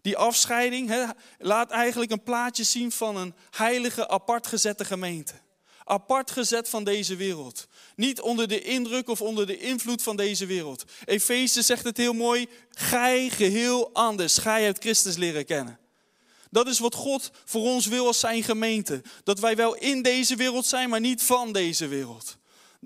Die afscheiding laat eigenlijk een plaatje zien van een heilige, apart gezette gemeente. Apart gezet van deze wereld. Niet onder de indruk of onder de invloed van deze wereld. Efeze zegt het heel mooi. Gij geheel anders. Gij hebt Christus leren kennen. Dat is wat God voor ons wil als zijn gemeente. Dat wij wel in deze wereld zijn, maar niet van deze wereld.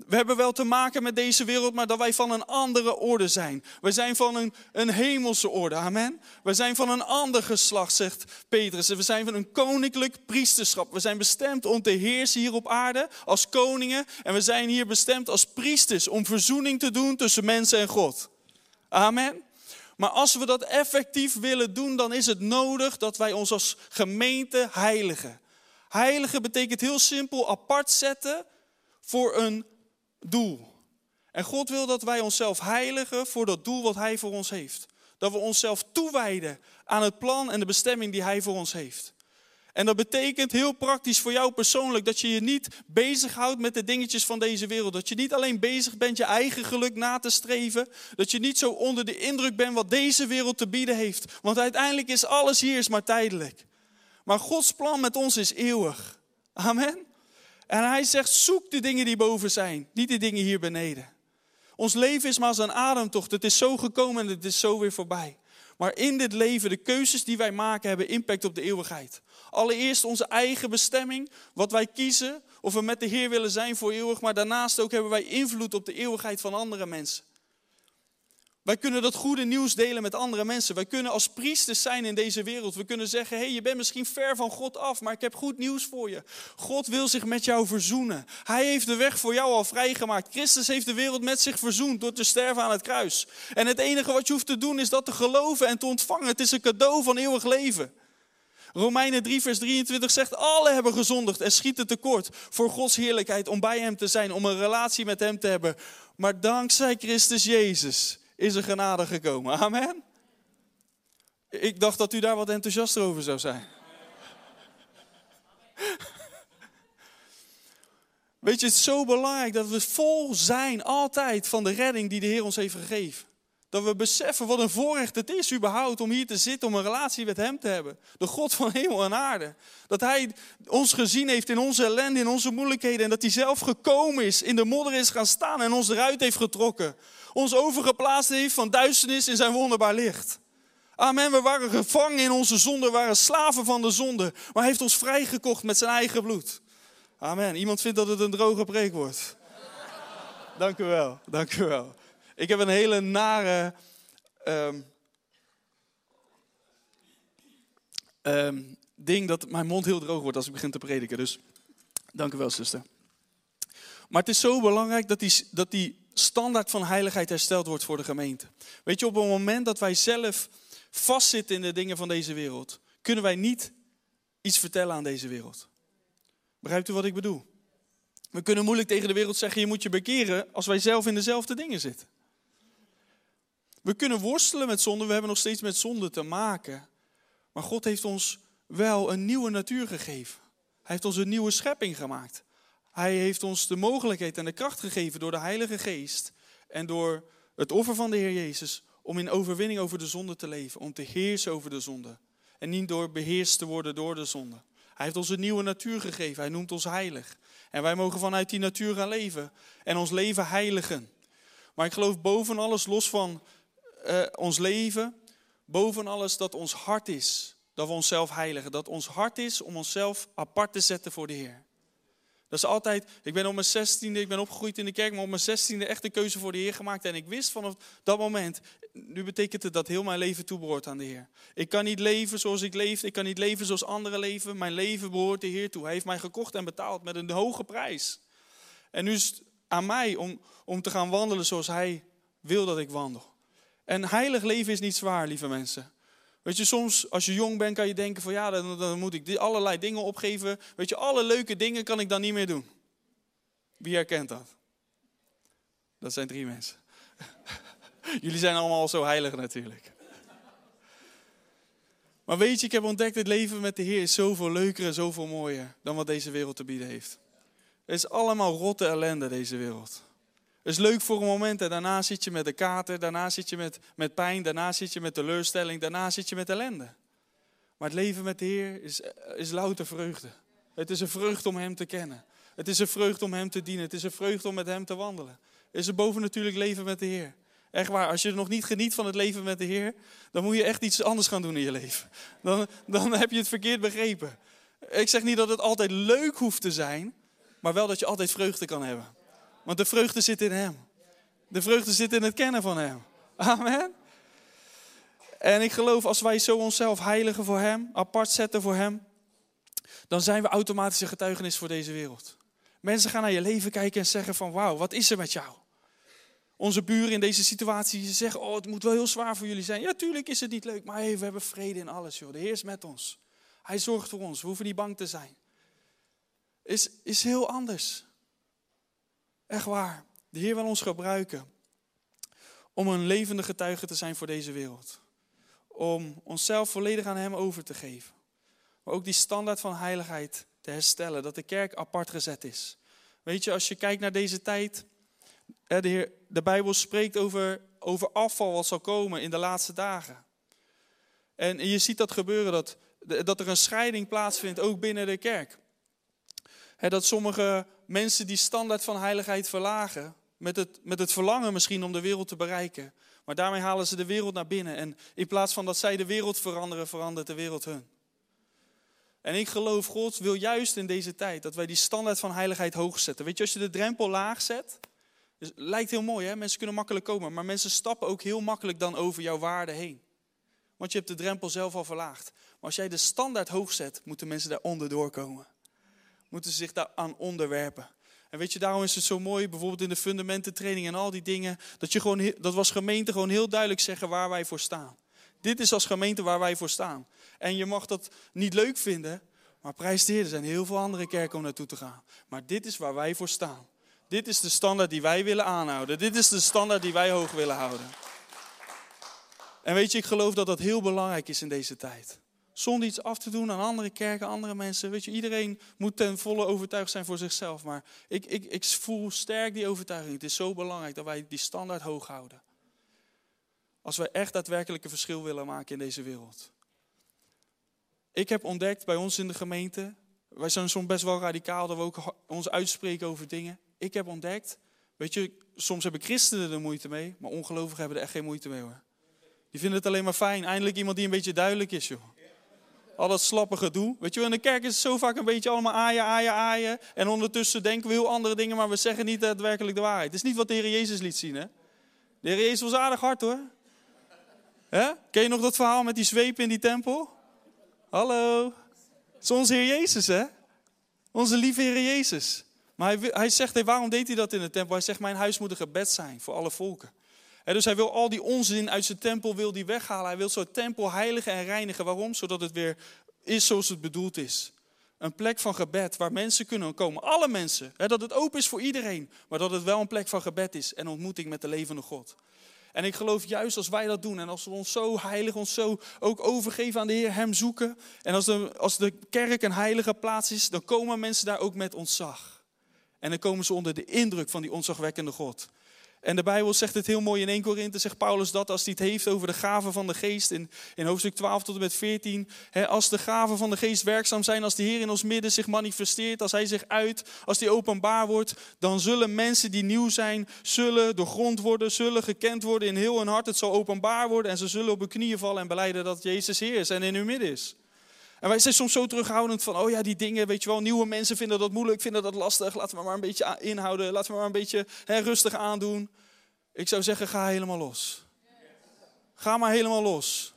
We hebben wel te maken met deze wereld, maar dat wij van een andere orde zijn. We zijn van een, een hemelse orde, amen. We zijn van een ander geslacht, zegt Petrus. We zijn van een koninklijk priesterschap. We zijn bestemd om te heersen hier op aarde als koningen. En we zijn hier bestemd als priesters om verzoening te doen tussen mensen en God. Amen. Maar als we dat effectief willen doen, dan is het nodig dat wij ons als gemeente heiligen. Heiligen betekent heel simpel apart zetten voor een doel. En God wil dat wij onszelf heiligen voor dat doel wat Hij voor ons heeft. Dat we onszelf toewijden aan het plan en de bestemming die Hij voor ons heeft. En dat betekent heel praktisch voor jou persoonlijk dat je je niet bezighoudt met de dingetjes van deze wereld. Dat je niet alleen bezig bent je eigen geluk na te streven. Dat je niet zo onder de indruk bent wat deze wereld te bieden heeft. Want uiteindelijk is alles hier is maar tijdelijk. Maar Gods plan met ons is eeuwig. Amen. En hij zegt, zoek de dingen die boven zijn, niet de dingen hier beneden. Ons leven is maar als een ademtocht. Het is zo gekomen en het is zo weer voorbij. Maar in dit leven, de keuzes die wij maken, hebben impact op de eeuwigheid. Allereerst onze eigen bestemming, wat wij kiezen, of we met de Heer willen zijn voor eeuwig. Maar daarnaast ook hebben wij invloed op de eeuwigheid van andere mensen. Wij kunnen dat goede nieuws delen met andere mensen. Wij kunnen als priesters zijn in deze wereld. We kunnen zeggen, hey, je bent misschien ver van God af, maar ik heb goed nieuws voor je. God wil zich met jou verzoenen. Hij heeft de weg voor jou al vrijgemaakt. Christus heeft de wereld met zich verzoend door te sterven aan het kruis. En het enige wat je hoeft te doen is dat te geloven en te ontvangen. Het is een cadeau van eeuwig leven. Romeinen 3, vers 23 zegt: Alle hebben gezondigd en schieten tekort voor Gods heerlijkheid om bij Hem te zijn, om een relatie met Hem te hebben. Maar dankzij Christus Jezus is er genade gekomen. Amen. Ik dacht dat u daar wat enthousiaster over zou zijn. Weet je, het is zo belangrijk dat we vol zijn altijd van de redding die de Heer ons heeft gegeven. Dat we beseffen wat een voorrecht het is überhaupt om hier te zitten, om een relatie met Hem te hebben. De God van hemel en aarde. Dat Hij ons gezien heeft in onze ellende, in onze moeilijkheden. En dat Hij zelf gekomen is, in de modder is gaan staan en ons eruit heeft getrokken. Ons overgeplaatst heeft van duisternis in zijn wonderbaar licht. Amen, we waren gevangen in onze zonde, waren slaven van de zonde. Maar Hij heeft ons vrijgekocht met zijn eigen bloed. Amen. Iemand vindt dat het een droge preek wordt. Dank u wel, dank u wel. Ik heb een hele nare. Um, um, ding dat mijn mond heel droog wordt als ik begin te prediken. Dus dank u wel, zuster. Maar het is zo belangrijk dat die, dat die standaard van heiligheid hersteld wordt voor de gemeente. Weet je, op het moment dat wij zelf vastzitten in de dingen van deze wereld, kunnen wij niet iets vertellen aan deze wereld. Begrijpt u wat ik bedoel? We kunnen moeilijk tegen de wereld zeggen: je moet je bekeren als wij zelf in dezelfde dingen zitten. We kunnen worstelen met zonde, we hebben nog steeds met zonde te maken. Maar God heeft ons wel een nieuwe natuur gegeven. Hij heeft ons een nieuwe schepping gemaakt. Hij heeft ons de mogelijkheid en de kracht gegeven door de Heilige Geest en door het offer van de Heer Jezus om in overwinning over de zonde te leven, om te heersen over de zonde. En niet door beheerst te worden door de zonde. Hij heeft ons een nieuwe natuur gegeven. Hij noemt ons heilig. En wij mogen vanuit die natuur gaan leven en ons leven heiligen. Maar ik geloof boven alles, los van uh, ons leven, boven alles dat ons hart is. Dat we onszelf heiligen. Dat ons hart is om onszelf apart te zetten voor de Heer. Dat is altijd, ik ben op mijn zestiende, ik ben opgegroeid in de kerk, maar op mijn zestiende echt een keuze voor de Heer gemaakt. En ik wist vanaf dat moment, nu betekent het dat heel mijn leven toebehoort aan de Heer. Ik kan niet leven zoals ik leef, ik kan niet leven zoals anderen leven. Mijn leven behoort de Heer toe. Hij heeft mij gekocht en betaald met een hoge prijs. En nu is het aan mij om, om te gaan wandelen zoals Hij wil dat ik wandel. En heilig leven is niet zwaar, lieve mensen. Weet je, soms als je jong bent kan je denken van ja, dan, dan moet ik allerlei dingen opgeven. Weet je, alle leuke dingen kan ik dan niet meer doen. Wie herkent dat? Dat zijn drie mensen. [LAUGHS] Jullie zijn allemaal zo heilig natuurlijk. Maar weet je, ik heb ontdekt, het leven met de Heer is zoveel leuker en zoveel mooier dan wat deze wereld te bieden heeft. Het is allemaal rotte ellende, deze wereld. Het is leuk voor een moment en daarna zit je met de kater, daarna zit je met, met pijn, daarna zit je met teleurstelling, daarna zit je met ellende. Maar het leven met de Heer is, is louter vreugde. Het is een vreugde om Hem te kennen. Het is een vreugde om Hem te dienen. Het is een vreugde om met Hem te wandelen. Het is een bovennatuurlijk leven met de Heer. Echt waar, als je nog niet geniet van het leven met de Heer, dan moet je echt iets anders gaan doen in je leven. Dan, dan heb je het verkeerd begrepen. Ik zeg niet dat het altijd leuk hoeft te zijn, maar wel dat je altijd vreugde kan hebben. Want de vreugde zit in Hem. De vreugde zit in het kennen van Hem. Amen. En ik geloof als wij zo onszelf heiligen voor Hem, apart zetten voor Hem, dan zijn we automatisch een getuigenis voor deze wereld. Mensen gaan naar je leven kijken en zeggen van wauw, wat is er met jou? Onze buren in deze situatie zeggen, oh het moet wel heel zwaar voor jullie zijn. Ja, tuurlijk is het niet leuk, maar hey, we hebben vrede in alles. Joh. De Heer is met ons. Hij zorgt voor ons, we hoeven niet bang te zijn. Is, is heel anders. Echt waar. De Heer wil ons gebruiken om een levende getuige te zijn voor deze wereld. Om onszelf volledig aan Hem over te geven. Maar ook die standaard van heiligheid te herstellen, dat de kerk apart gezet is. Weet je, als je kijkt naar deze tijd, de, Heer, de Bijbel spreekt over, over afval wat zal komen in de laatste dagen. En je ziet dat gebeuren, dat, dat er een scheiding plaatsvindt, ook binnen de kerk. Dat sommige mensen die standaard van heiligheid verlagen, met het, met het verlangen misschien om de wereld te bereiken. Maar daarmee halen ze de wereld naar binnen. En in plaats van dat zij de wereld veranderen, verandert de wereld hun. En ik geloof, God wil juist in deze tijd dat wij die standaard van heiligheid hoog zetten. Weet je, als je de drempel laag zet, dus lijkt heel mooi, hè? mensen kunnen makkelijk komen, maar mensen stappen ook heel makkelijk dan over jouw waarde heen. Want je hebt de drempel zelf al verlaagd. Maar als jij de standaard hoog zet, moeten mensen daaronder doorkomen. Moeten ze zich daaraan onderwerpen. En weet je, daarom is het zo mooi, bijvoorbeeld in de fundamententraining en al die dingen, dat, je gewoon, dat was gemeente gewoon heel duidelijk zeggen waar wij voor staan. Dit is als gemeente waar wij voor staan. En je mag dat niet leuk vinden, maar prijs de Heer, er zijn heel veel andere kerken om naartoe te gaan. Maar dit is waar wij voor staan. Dit is de standaard die wij willen aanhouden. Dit is de standaard die wij hoog willen houden. En weet je, ik geloof dat dat heel belangrijk is in deze tijd. Zonder iets af te doen aan andere kerken, andere mensen. Weet je, iedereen moet ten volle overtuigd zijn voor zichzelf. Maar ik, ik, ik voel sterk die overtuiging. Het is zo belangrijk dat wij die standaard hoog houden. Als wij echt daadwerkelijk een verschil willen maken in deze wereld. Ik heb ontdekt bij ons in de gemeente, wij zijn soms best wel radicaal dat we ook ons uitspreken over dingen. Ik heb ontdekt, weet je, soms hebben christenen er moeite mee, maar ongelovigen hebben er echt geen moeite mee hoor. Die vinden het alleen maar fijn. Eindelijk iemand die een beetje duidelijk is joh. Al dat slappe gedoe. Weet je, in de kerk is het zo vaak een beetje allemaal aaien, aaien, aaien. En ondertussen denken we heel andere dingen, maar we zeggen niet daadwerkelijk de waarheid. Het is niet wat de Heer Jezus liet zien hè. De Heer Jezus was aardig hard hoor. He? Ken je nog dat verhaal met die zweep in die tempel? Hallo. Het is onze Heer Jezus, hè? Onze lieve Heer Jezus. Maar hij, hij zegt, hey, waarom deed hij dat in de tempel? Hij zegt, mijn huis moet een gebed zijn voor alle volken. En dus hij wil al die onzin uit zijn tempel wil die weghalen. Hij wil zo'n tempel heiligen en reinigen. Waarom? Zodat het weer is zoals het bedoeld is. Een plek van gebed waar mensen kunnen komen. Alle mensen. dat het open is voor iedereen. Maar dat het wel een plek van gebed is en ontmoeting met de levende God. En ik geloof juist als wij dat doen en als we ons zo heilig, ons zo ook overgeven aan de Heer, Hem zoeken. En als de, als de kerk een heilige plaats is, dan komen mensen daar ook met ontzag. En dan komen ze onder de indruk van die ontzagwekkende God. En de Bijbel zegt het heel mooi in 1 Korinthe, zegt Paulus dat als hij het heeft over de gaven van de geest in, in hoofdstuk 12 tot en met 14. Hè, als de gaven van de geest werkzaam zijn, als de Heer in ons midden zich manifesteert, als hij zich uit, als die openbaar wordt, dan zullen mensen die nieuw zijn, zullen doorgrond worden, zullen gekend worden in heel hun hart. Het zal openbaar worden en ze zullen op hun knieën vallen en beleiden dat Jezus Heer is en in hun midden is. En wij zijn soms zo terughoudend van, oh ja, die dingen, weet je wel, nieuwe mensen vinden dat moeilijk, vinden dat lastig. Laten we maar een beetje inhouden, laten we maar een beetje hè, rustig aandoen. Ik zou zeggen, ga helemaal los. Ga maar helemaal los.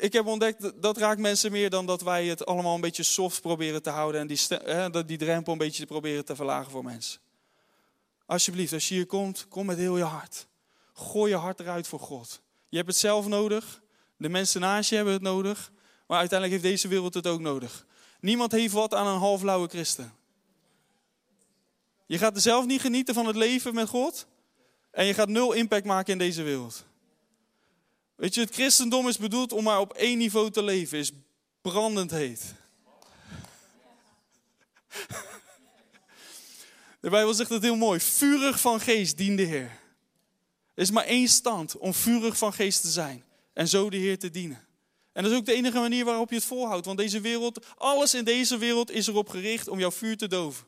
Ik heb ontdekt, dat raakt mensen meer dan dat wij het allemaal een beetje soft proberen te houden en die, hè, die drempel een beetje proberen te verlagen voor mensen. Alsjeblieft, als je hier komt, kom met heel je hart. Gooi je hart eruit voor God. Je hebt het zelf nodig. De mensen naast je hebben het nodig. Maar uiteindelijk heeft deze wereld het ook nodig. Niemand heeft wat aan een halflauwe christen. Je gaat er zelf niet genieten van het leven met God. En je gaat nul impact maken in deze wereld. Weet je, het christendom is bedoeld om maar op één niveau te leven. Is brandend heet. [LAUGHS] De Bijbel zegt het heel mooi. Vurig van geest dien de Heer. Er is maar één stand om vurig van geest te zijn. En zo de Heer te dienen. En dat is ook de enige manier waarop je het volhoudt. Want deze wereld, alles in deze wereld is erop gericht om jouw vuur te doven.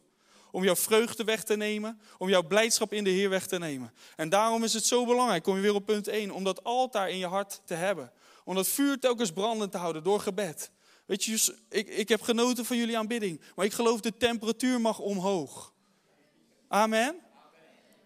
Om jouw vreugde weg te nemen. Om jouw blijdschap in de Heer weg te nemen. En daarom is het zo belangrijk, kom je weer op punt 1, om dat altaar in je hart te hebben. Om dat vuur telkens brandend te houden door gebed. Weet je, ik, ik heb genoten van jullie aanbidding. Maar ik geloof de temperatuur mag omhoog. Amen.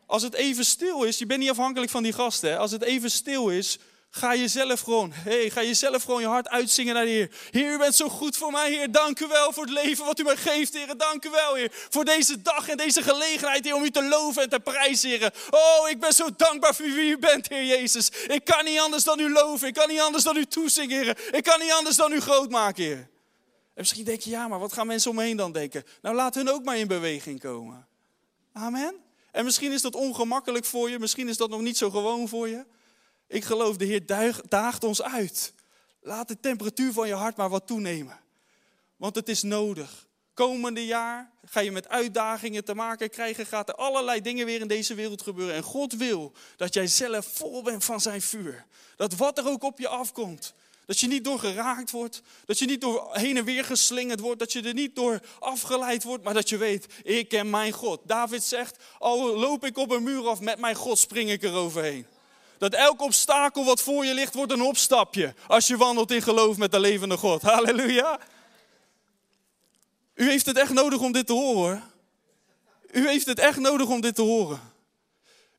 Als het even stil is, je bent niet afhankelijk van die gasten. Als het even stil is, Ga jezelf gewoon, hey, ga jezelf gewoon je hart uitzingen naar de Heer. Heer, u bent zo goed voor mij, Heer. Dank u wel voor het leven wat u mij geeft, Heer. Dank u wel, Heer. Voor deze dag en deze gelegenheid, Heer, om u te loven en te prijzen, Heer. Oh, ik ben zo dankbaar voor wie u bent, Heer Jezus. Ik kan niet anders dan u loven. Ik kan niet anders dan u toezingen, Heer. Ik kan niet anders dan u groot maken, Heer. En misschien denk je, ja, maar wat gaan mensen om me heen dan denken? Nou, laat hun ook maar in beweging komen. Amen. En misschien is dat ongemakkelijk voor je. Misschien is dat nog niet zo gewoon voor je. Ik geloof, de Heer daagt ons uit. Laat de temperatuur van je hart maar wat toenemen. Want het is nodig. Komende jaar ga je met uitdagingen te maken krijgen. Gaat er allerlei dingen weer in deze wereld gebeuren. En God wil dat jij zelf vol bent van zijn vuur. Dat wat er ook op je afkomt. Dat je niet door geraakt wordt. Dat je niet door heen en weer geslingerd wordt. Dat je er niet door afgeleid wordt. Maar dat je weet, ik ken mijn God. David zegt, al loop ik op een muur af, met mijn God spring ik er overheen. Dat elk obstakel wat voor je ligt, wordt een opstapje. Als je wandelt in geloof met de levende God. [LAUGHS] Halleluja. U heeft het echt nodig om dit te horen. U heeft het echt nodig om dit te horen.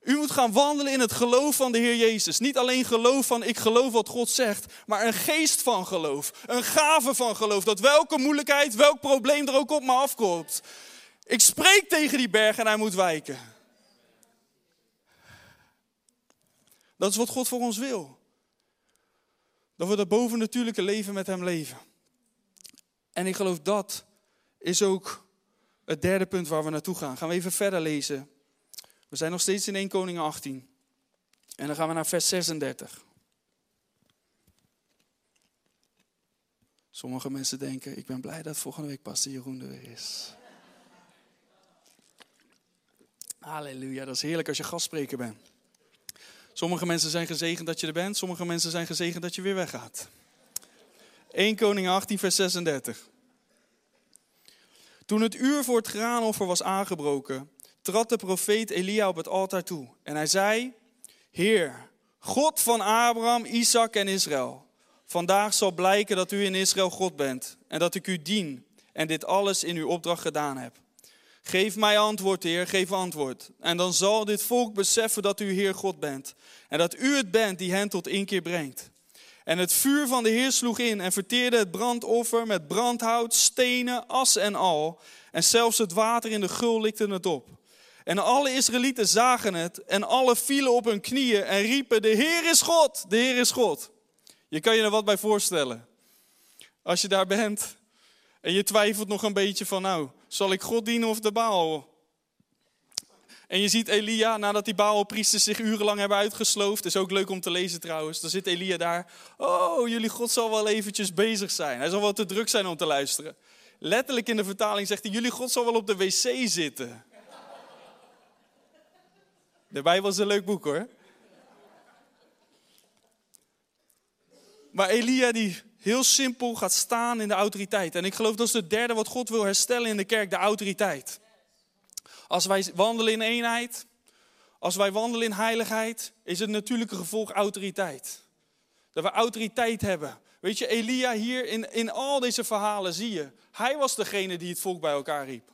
U moet gaan wandelen in het geloof van de Heer Jezus. Niet alleen geloof van ik geloof wat God zegt, maar een geest van geloof. Een gave van geloof. Dat welke moeilijkheid, welk probleem er ook op me afkomt. Ik spreek tegen die berg en hij moet wijken. Dat is wat God voor ons wil. Dat we dat bovennatuurlijke leven met Hem leven. En ik geloof dat is ook het derde punt waar we naartoe gaan. Gaan we even verder lezen. We zijn nog steeds in 1 Koningen 18. En dan gaan we naar vers 36. Sommige mensen denken, ik ben blij dat volgende week Pastor Jeroen er weer is. Halleluja, dat is heerlijk als je gastspreker bent. Sommige mensen zijn gezegend dat je er bent, sommige mensen zijn gezegend dat je weer weggaat. 1 Koning 18, vers 36. Toen het uur voor het graanoffer was aangebroken, trad de profeet Elia op het altaar toe. En hij zei, Heer, God van Abraham, Isaac en Israël. Vandaag zal blijken dat u in Israël God bent en dat ik u dien en dit alles in uw opdracht gedaan heb. Geef mij antwoord, Heer, geef antwoord. En dan zal dit volk beseffen dat u Heer God bent. En dat u het bent die hen tot inkeer brengt. En het vuur van de Heer sloeg in en verteerde het brandoffer met brandhout, stenen, as en al. En zelfs het water in de gul likte het op. En alle Israëlieten zagen het en alle vielen op hun knieën en riepen, de Heer is God, de Heer is God. Je kan je er wat bij voorstellen. Als je daar bent en je twijfelt nog een beetje van, nou, zal ik God dienen of de Baal? En je ziet Elia, nadat die Baalpriesters zich urenlang hebben uitgesloofd. is ook leuk om te lezen trouwens. Dan zit Elia daar. Oh, jullie God zal wel eventjes bezig zijn. Hij zal wel te druk zijn om te luisteren. Letterlijk in de vertaling zegt hij, jullie God zal wel op de wc zitten. De Bijbel is een leuk boek hoor. Maar Elia die heel simpel gaat staan in de autoriteit. En ik geloof dat is het derde wat God wil herstellen in de kerk, de autoriteit. Als wij wandelen in eenheid, als wij wandelen in heiligheid, is het natuurlijke gevolg autoriteit. Dat we autoriteit hebben. Weet je, Elia hier in, in al deze verhalen zie je, hij was degene die het volk bij elkaar riep.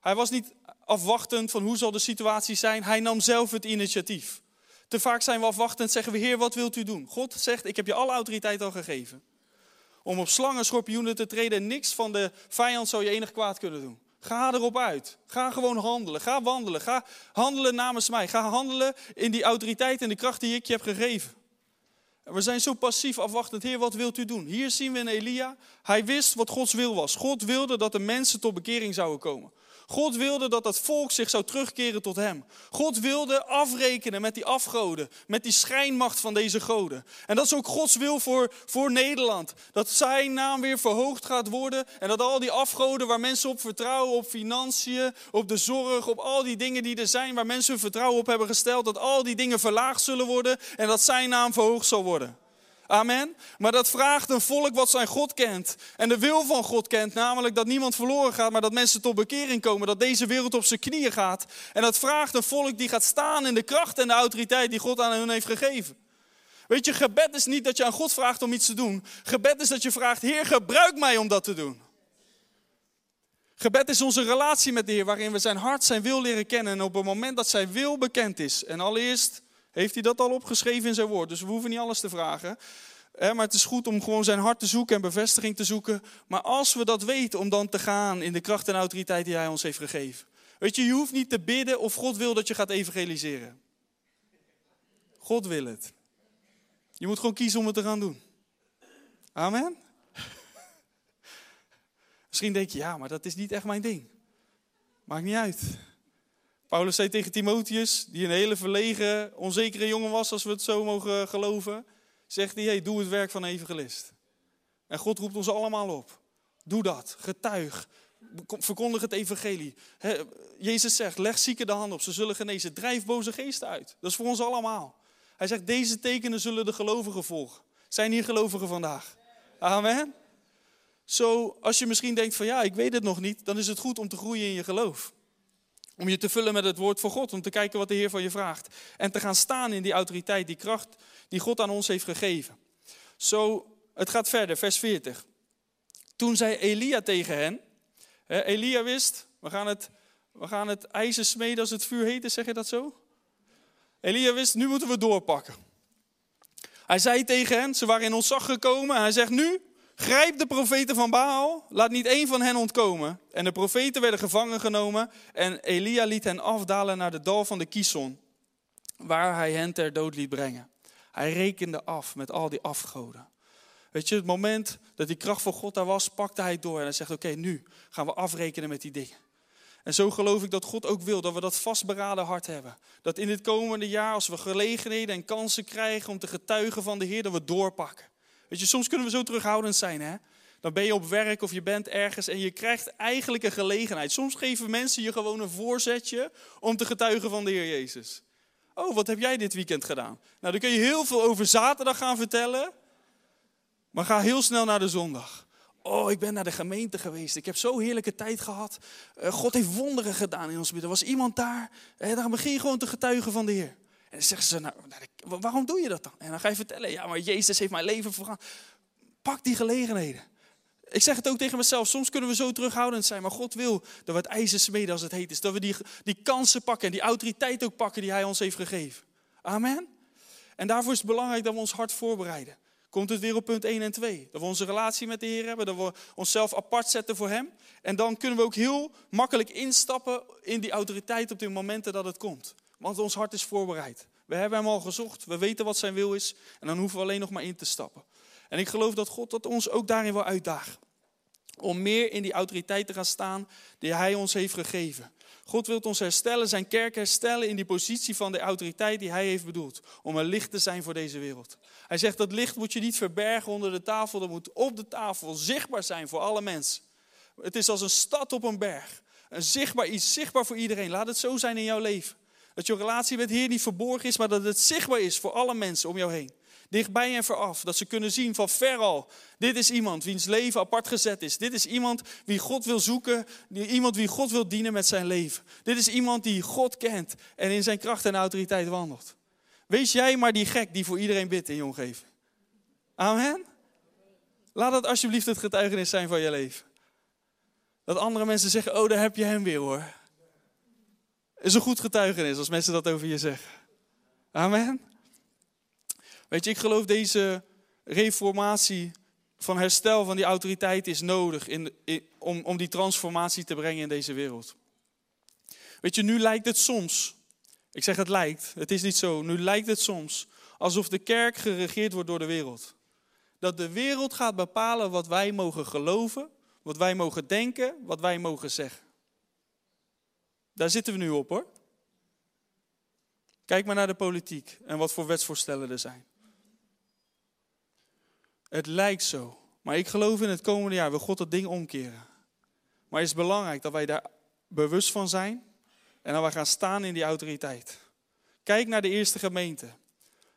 Hij was niet afwachtend van hoe zal de situatie zijn, hij nam zelf het initiatief. Te vaak zijn we afwachtend, zeggen we, Heer, wat wilt u doen? God zegt, ik heb je alle autoriteit al gegeven. Om op slangen, schorpioenen te treden, niks van de vijand zou je enig kwaad kunnen doen. Ga erop uit. Ga gewoon handelen. Ga wandelen. Ga handelen namens mij. Ga handelen in die autoriteit en de kracht die ik je heb gegeven. En we zijn zo passief afwachtend. Heer, wat wilt u doen? Hier zien we in Elia. Hij wist wat Gods wil was. God wilde dat de mensen tot bekering zouden komen. God wilde dat het volk zich zou terugkeren tot hem. God wilde afrekenen met die afgoden, met die schijnmacht van deze goden. En dat is ook Gods wil voor, voor Nederland. Dat zijn naam weer verhoogd gaat worden en dat al die afgoden waar mensen op vertrouwen, op financiën, op de zorg, op al die dingen die er zijn waar mensen hun vertrouwen op hebben gesteld, dat al die dingen verlaagd zullen worden en dat zijn naam verhoogd zal worden. Amen. Maar dat vraagt een volk wat zijn God kent. En de wil van God kent, namelijk dat niemand verloren gaat, maar dat mensen tot bekering komen. Dat deze wereld op zijn knieën gaat. En dat vraagt een volk die gaat staan in de kracht en de autoriteit die God aan hen heeft gegeven. Weet je, gebed is niet dat je aan God vraagt om iets te doen. Gebed is dat je vraagt, Heer, gebruik mij om dat te doen. Gebed is onze relatie met de Heer, waarin we zijn hart, zijn wil leren kennen. En op het moment dat zijn wil bekend is, en allereerst heeft hij dat al opgeschreven in zijn woord. Dus we hoeven niet alles te vragen. Maar het is goed om gewoon zijn hart te zoeken en bevestiging te zoeken. Maar als we dat weten, om dan te gaan in de kracht en autoriteit die hij ons heeft gegeven. Weet je, je hoeft niet te bidden of God wil dat je gaat evangeliseren. God wil het. Je moet gewoon kiezen om het te gaan doen. Amen. [LAUGHS] Misschien denk je, ja, maar dat is niet echt mijn ding. Maakt niet uit. Paulus zei tegen Timotheus, die een hele verlegen, onzekere jongen was, als we het zo mogen geloven, zegt hij, doe het werk van evangelist. En God roept ons allemaal op. Doe dat, getuig, verkondig het evangelie. Jezus zegt, leg zieken de hand op, ze zullen genezen. Drijf boze geesten uit. Dat is voor ons allemaal. Hij zegt, deze tekenen zullen de gelovigen volgen. Zijn hier gelovigen vandaag? Amen. Zo, als je misschien denkt van ja, ik weet het nog niet, dan is het goed om te groeien in je geloof. Om je te vullen met het woord van God. Om te kijken wat de Heer van je vraagt. En te gaan staan in die autoriteit, die kracht die God aan ons heeft gegeven. Zo, het gaat verder, vers 40. Toen zei Elia tegen hen. Elia wist, we gaan, het, we gaan het ijzer smeden als het vuur heet zeg je dat zo? Elia wist, nu moeten we doorpakken. Hij zei tegen hen, ze waren in ontzag gekomen. Hij zegt, nu Grijp de profeten van Baal, laat niet één van hen ontkomen. En de profeten werden gevangen genomen en Elia liet hen afdalen naar de dal van de Kison, waar hij hen ter dood liet brengen. Hij rekende af met al die afgoden. Weet je, het moment dat die kracht van God daar was, pakte hij door en hij zegt, oké, nu gaan we afrekenen met die dingen. En zo geloof ik dat God ook wil dat we dat vastberaden hart hebben. Dat in dit komende jaar, als we gelegenheden en kansen krijgen om te getuigen van de Heer, dat we doorpakken. Weet je, soms kunnen we zo terughoudend zijn, hè? Dan ben je op werk of je bent ergens en je krijgt eigenlijk een gelegenheid. Soms geven mensen je gewoon een voorzetje om te getuigen van de Heer Jezus. Oh, wat heb jij dit weekend gedaan? Nou, dan kun je heel veel over zaterdag gaan vertellen, maar ga heel snel naar de zondag. Oh, ik ben naar de gemeente geweest. Ik heb zo'n heerlijke tijd gehad. Eh, God heeft wonderen gedaan in ons midden. Er was iemand daar. En dan begin je gewoon te getuigen van de Heer. En dan zeggen ze, nou, nou waarom doe je dat dan? En dan ga je vertellen, ja, maar Jezus heeft mijn leven voorgaan. Pak die gelegenheden. Ik zeg het ook tegen mezelf, soms kunnen we zo terughoudend zijn, maar God wil dat we het ijzer smeden als het heet is. Dat we die, die kansen pakken en die autoriteit ook pakken die Hij ons heeft gegeven. Amen. En daarvoor is het belangrijk dat we ons hart voorbereiden. Komt het weer op punt 1 en 2. Dat we onze relatie met de Heer hebben, dat we onszelf apart zetten voor Hem. En dan kunnen we ook heel makkelijk instappen in die autoriteit op de momenten dat het komt. Want ons hart is voorbereid. We hebben hem al gezocht. We weten wat zijn wil is. En dan hoeven we alleen nog maar in te stappen. En ik geloof dat God dat ons ook daarin wil uitdagen. Om meer in die autoriteit te gaan staan die hij ons heeft gegeven. God wil ons herstellen, zijn kerk herstellen in die positie van de autoriteit die hij heeft bedoeld. Om een licht te zijn voor deze wereld. Hij zegt dat licht moet je niet verbergen onder de tafel. Dat moet op de tafel zichtbaar zijn voor alle mensen. Het is als een stad op een berg. Een zichtbaar iets, zichtbaar voor iedereen. Laat het zo zijn in jouw leven. Dat je relatie met Heer niet verborgen is, maar dat het zichtbaar is voor alle mensen om jou heen. Dichtbij en veraf. Dat ze kunnen zien van ver al. Dit is iemand wiens leven apart gezet is. Dit is iemand wie God wil zoeken. Iemand wie God wil dienen met zijn leven. Dit is iemand die God kent en in zijn kracht en autoriteit wandelt. Wees jij maar die gek die voor iedereen bidt in je omgeving. Amen. Laat dat alsjeblieft het getuigenis zijn van je leven. Dat andere mensen zeggen, oh daar heb je hem weer hoor is een goed getuigenis als mensen dat over je zeggen. Amen. Weet je, ik geloof deze reformatie van herstel van die autoriteit is nodig in, om, om die transformatie te brengen in deze wereld. Weet je, nu lijkt het soms, ik zeg het lijkt, het is niet zo, nu lijkt het soms alsof de kerk geregeerd wordt door de wereld. Dat de wereld gaat bepalen wat wij mogen geloven, wat wij mogen denken, wat wij mogen zeggen. Daar zitten we nu op hoor. Kijk maar naar de politiek en wat voor wetsvoorstellen er zijn. Het lijkt zo. Maar ik geloof in het komende jaar wil God dat ding omkeren. Maar het is belangrijk dat wij daar bewust van zijn en dat wij gaan staan in die autoriteit. Kijk naar de eerste gemeente.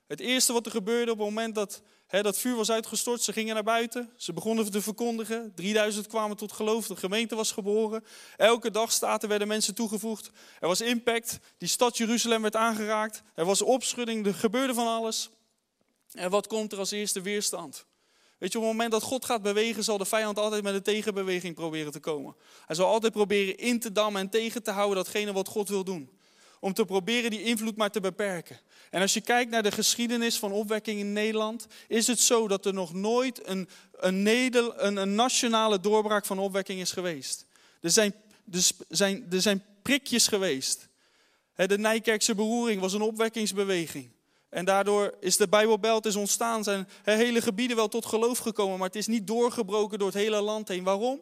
Het eerste wat er gebeurde op het moment dat dat vuur was uitgestort, ze gingen naar buiten, ze begonnen te verkondigen. 3000 kwamen tot geloof, de gemeente was geboren. Elke dag staten werden mensen toegevoegd. Er was impact, die stad Jeruzalem werd aangeraakt. Er was opschudding, er gebeurde van alles. En wat komt er als eerste weerstand? Weet je, op het moment dat God gaat bewegen, zal de vijand altijd met een tegenbeweging proberen te komen. Hij zal altijd proberen in te dammen en tegen te houden datgene wat God wil doen. Om te proberen die invloed maar te beperken. En als je kijkt naar de geschiedenis van opwekking in Nederland, is het zo dat er nog nooit een, een, een, nationale doorbraak van opwekking is geweest. Er zijn, er zijn, er zijn prikjes geweest. De Nijkerkse beroering was een opwekkingsbeweging. En daardoor is de Bijbelbelt is ontstaan, zijn hele gebieden wel tot geloof gekomen, maar het is niet doorgebroken door het hele land heen. Waarom?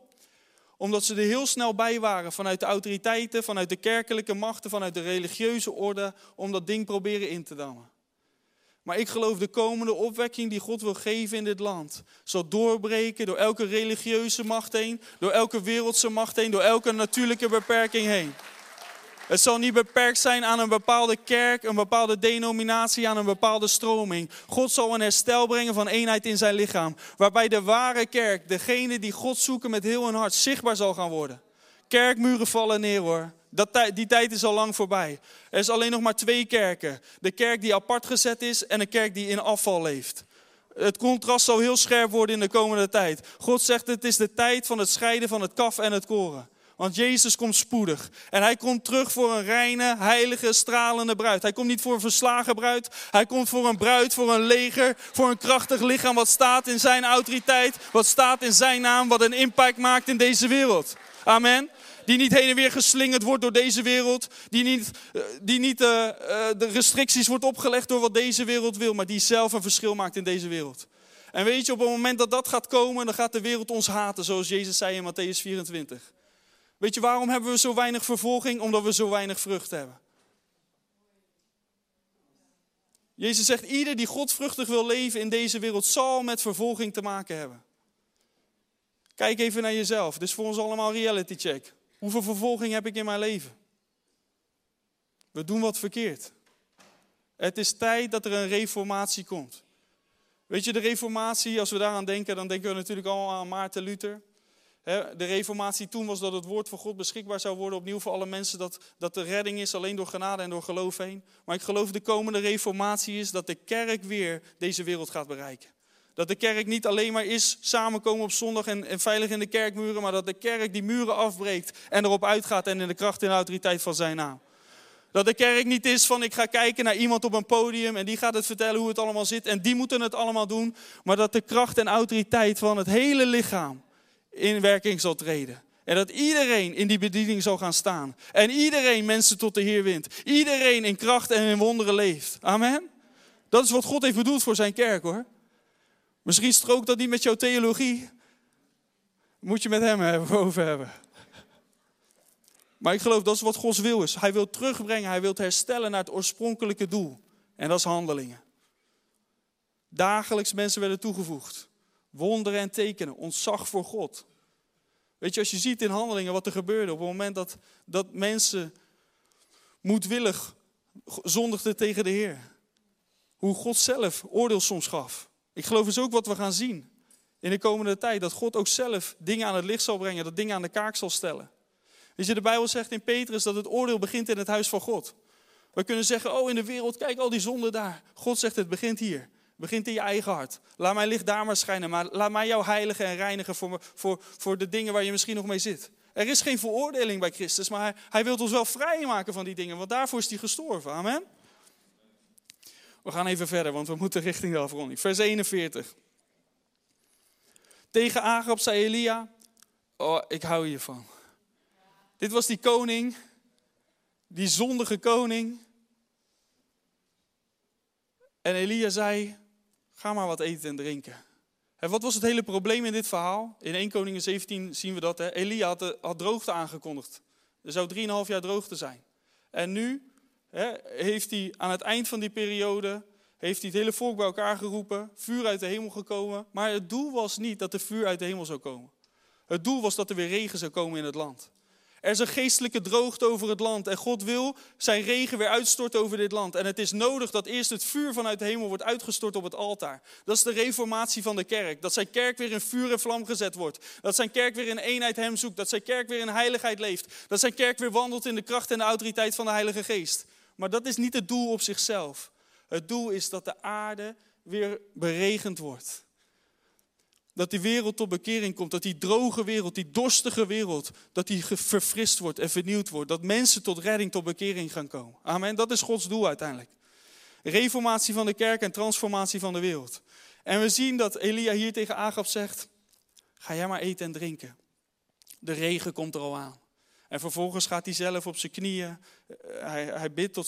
Omdat ze er heel snel bij waren vanuit de autoriteiten, vanuit de kerkelijke machten, vanuit de religieuze orde, om dat ding proberen in te dammen. Maar ik geloof de komende opwekking die God wil geven in dit land, zal doorbreken door elke religieuze macht heen, door elke wereldse macht heen, door elke natuurlijke beperking heen. Het zal niet beperkt zijn aan een bepaalde kerk, een bepaalde denominatie, aan een bepaalde stroming. God zal een herstel brengen van eenheid in zijn lichaam. Waarbij de ware kerk, degene die God zoeken met heel hun hart, zichtbaar zal gaan worden. Kerkmuren vallen neer hoor. Dat, die tijd is al lang voorbij. Er is alleen nog maar twee kerken. De kerk die apart gezet is en een kerk die in afval leeft. Het contrast zal heel scherp worden in de komende tijd. God zegt het is de tijd van het scheiden van het kaf en het koren. Want Jezus komt spoedig. En hij komt terug voor een reine, heilige, stralende bruid. Hij komt niet voor een verslagen bruid. Hij komt voor een bruid, voor een leger, voor een krachtig lichaam wat staat in zijn autoriteit, wat staat in zijn naam, wat een impact maakt in deze wereld. Amen. Die niet heen en weer geslingerd wordt door deze wereld. Die niet, eh, die niet uh, de restricties wordt opgelegd door wat deze wereld wil. Maar die zelf een verschil maakt in deze wereld. En weet je, op het moment dat dat gaat komen, dan gaat de wereld ons haten. Zoals Jezus zei in Matthäus 24. Weet je waarom hebben we zo weinig vervolging? Omdat we zo weinig vrucht hebben. Jezus zegt, ieder die godvruchtig wil leven in deze wereld zal met vervolging te maken hebben. Kijk even naar jezelf. Dit is voor ons allemaal reality check. Hoeveel vervolging heb ik in mijn leven? We doen wat verkeerd. Het is tijd dat er een reformatie komt. Weet je, de reformatie, als we daaraan denken, dan denken we natuurlijk allemaal aan Maarten Luther. De reformatie toen was dat het woord van God beschikbaar zou worden opnieuw voor alle mensen. Dat, dat de redding is alleen door genade en door geloof heen. Maar ik geloof de komende reformatie is dat de kerk weer deze wereld gaat bereiken. Dat de kerk niet alleen maar is samenkomen op zondag en, veilig in de kerkmuren. Maar dat de kerk die muren afbreekt en erop uitgaat en in de kracht en autoriteit van zijn naam. Dat de kerk niet is van ik ga kijken naar iemand op een podium en die gaat het vertellen hoe het allemaal zit en die moeten het allemaal doen. Maar dat de kracht en autoriteit van het hele lichaam in werking zal treden. En dat iedereen in die bediening zal gaan staan. En iedereen mensen tot de Heer wint. Iedereen in kracht en in wonderen leeft. Amen. Dat is wat God heeft bedoeld voor zijn kerk hoor. Misschien strookt dat niet met jouw theologie. Moet je met hem [LAUGHS] over hebben. Maar ik geloof dat is wat Gods wil is. Hij wil terugbrengen, hij wil herstellen naar het oorspronkelijke doel. En dat is handelingen. Dagelijks mensen werden toegevoegd. Wonderen en tekenen, ontzag voor God. Weet je, als je ziet in handelingen wat er gebeurde op het moment dat, dat mensen moedwillig zondigden tegen de Heer. Hoe God zelf oordeel soms gaf. Ik geloof dus ook wat we gaan zien in de komende tijd. Dat God ook zelf dingen aan het licht zal brengen, dat dingen aan de kaak zal stellen. Weet je, de Bijbel zegt in Petrus dat het oordeel begint in het huis van God. We kunnen zeggen, oh in de wereld, kijk al die zonden daar. God zegt het begint hier begint in je eigen hart. Laat mijn licht daar maar schijnen. Maar laat mij jou heiligen en reinigen voor, voor, voor de dingen waar je misschien nog mee zit. Er is geen veroordeling bij Christus, maar hij, wil ons wel vrijmaken van die dingen. Want daarvoor is hij gestorven. Amen. We gaan even verder, want we moeten richting de afronding. Vers 41. Tegen Agab zei Elia, oh, ik hou hiervan. Dit was die koning, die zondige koning. En Elia zei, ga maar wat eten en drinken. En wat was het hele probleem in dit verhaal? In 1 Koningen 17 zien we dat. Hè? Elia had, had droogte aangekondigd. Er zou 3,5 jaar droogte zijn. En nu hè, heeft hij aan het eind van die periode heeft hij het hele volk bij elkaar geroepen, vuur uit de hemel gekomen. Maar het doel was niet dat er vuur uit de hemel zou komen. Het doel was dat er weer regen zou komen in het land. Er is een geestelijke droogte over het land en God wil zijn regen weer uitstorten over dit land. En het is nodig dat eerst het vuur vanuit de hemel wordt uitgestort op het altaar. Dat is de reformatie van de kerk. Dat zijn kerk weer in vuur en vlam gezet wordt. Dat zijn kerk weer in eenheid hem zoekt. Dat zijn kerk weer in heiligheid leeft. Dat zijn kerk weer wandelt in de kracht en de autoriteit van de Heilige Geest. Maar dat is niet het doel op zichzelf. Het doel is dat de aarde weer beregend wordt. Dat die wereld tot bekering komt. Dat die droge wereld, die dorstige wereld, dat die verfrist wordt en vernieuwd wordt. Dat mensen tot redding, tot bekering gaan komen. Amen. Dat is Gods doel uiteindelijk. Reformatie van de kerk en transformatie van de wereld. En we zien dat Elia hier tegen Agab zegt: Ga jij maar eten en drinken. De regen komt er al aan. En vervolgens gaat hij zelf op zijn knieën. Eh, hij, hij bidt tot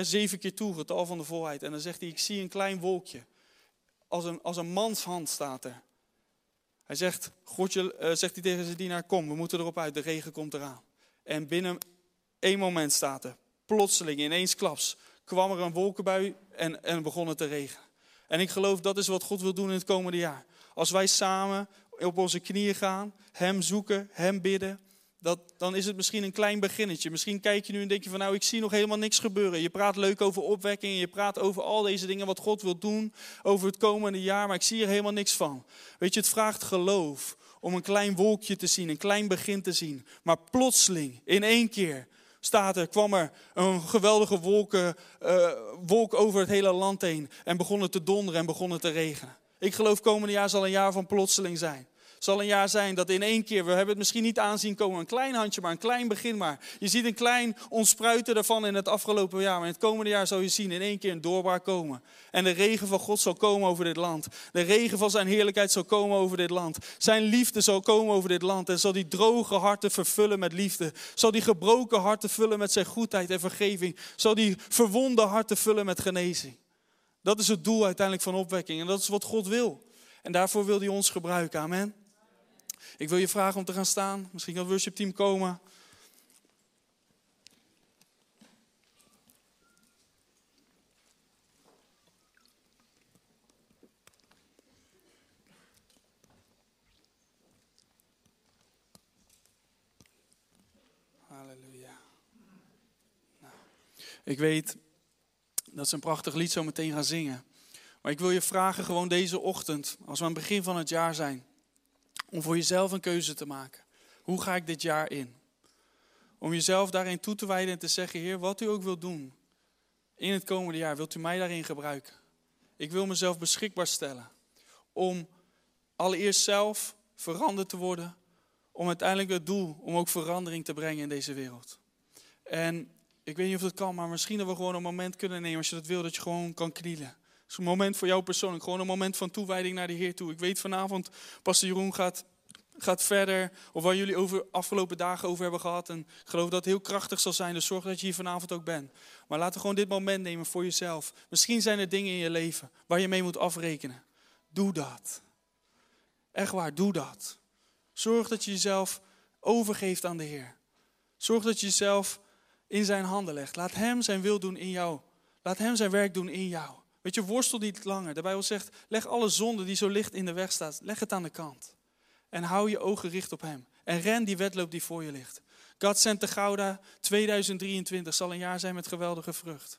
zeven keer toe, getal van de volheid. En dan zegt hij: Ik zie een klein wolkje. Als een, als een mans hand staat er. Hij zegt, Godje, uh, zegt hij tegen zijn dienaar, kom, we moeten erop uit, de regen komt eraan. En binnen één moment staat er, plotseling, ineens klaps, kwam er een wolkenbui en, en begon het te regenen. En ik geloof dat is wat God wil doen in het komende jaar. Als wij samen op onze knieën gaan, Hem zoeken, Hem bidden, dan is het misschien een klein beginnetje. Misschien kijk je nu en denk je van nou, ik zie nog helemaal niks gebeuren. Je praat leuk over opwekking, je praat over al deze dingen wat God wil doen over het komende jaar, maar ik zie er helemaal niks van. Weet je, het vraagt geloof om een klein wolkje te zien, een klein begin te zien. Maar plotseling, in één keer, staat er, kwam er een geweldige wolken, uh, wolk over het hele land heen en begon het te donderen en begon het te regenen. Ik geloof komende jaar zal een jaar van plotseling zijn zal een jaar zijn dat in één keer, we hebben het misschien niet aanzien komen, een klein handje, maar een klein begin maar. Je ziet een klein ontspruiten daarvan in het afgelopen jaar, maar in het komende jaar zal je zien in één keer een doorbraak komen. En de regen van God zal komen over dit land. De regen van zijn heerlijkheid zal komen over dit land. Zijn liefde zal komen over dit land en zal die droge harten vervullen met liefde. Zal die gebroken harten vullen met zijn goedheid en vergeving. Zal die verwonde harten vullen met genezing. Dat is het doel uiteindelijk van opwekking en dat is wat God wil. En daarvoor wil hij ons gebruiken. Amen. Ik wil je vragen om te gaan staan. Misschien kan het worshipteam komen. Halleluja. Nou, ik weet dat ze een prachtig lied zo meteen gaan zingen. Maar ik wil je vragen gewoon deze ochtend, als we aan het begin van het jaar zijn om voor jezelf een keuze te maken. Hoe ga ik dit jaar in? Om jezelf daarin toe te wijden en te zeggen, Heer, wat u ook wilt doen in het komende jaar, wilt u mij daarin gebruiken? Ik wil mezelf beschikbaar stellen om allereerst zelf veranderd te worden, om uiteindelijk het doel, om ook verandering te brengen in deze wereld. En ik weet niet of dat kan, maar misschien dat we gewoon een moment kunnen nemen, als je dat wil, dat je gewoon kan knielen is een moment voor jou persoonlijk. Gewoon een moment van toewijding naar de Heer toe. Ik weet vanavond, Pastor Jeroen gaat, gaat verder. Of waar jullie over afgelopen dagen over hebben gehad. En ik geloof dat het heel krachtig zal zijn. Dus zorg dat je hier vanavond ook bent. Maar laten we gewoon dit moment nemen voor jezelf. Misschien zijn er dingen in je leven waar je mee moet afrekenen. Doe dat. Echt waar, doe dat. Zorg dat je jezelf overgeeft aan de Heer. Zorg dat je jezelf in zijn handen legt. Laat Hem zijn wil doen in jou. Laat Hem zijn werk doen in jou. Weet je, worstel niet langer. De Bijbel zegt, leg alle zonde die zo licht in de weg staat, leg het aan de kant. En hou je ogen gericht op hem. En ren die wedloop die voor je ligt. God Center Gouda 2023 zal een jaar zijn met geweldige vrucht.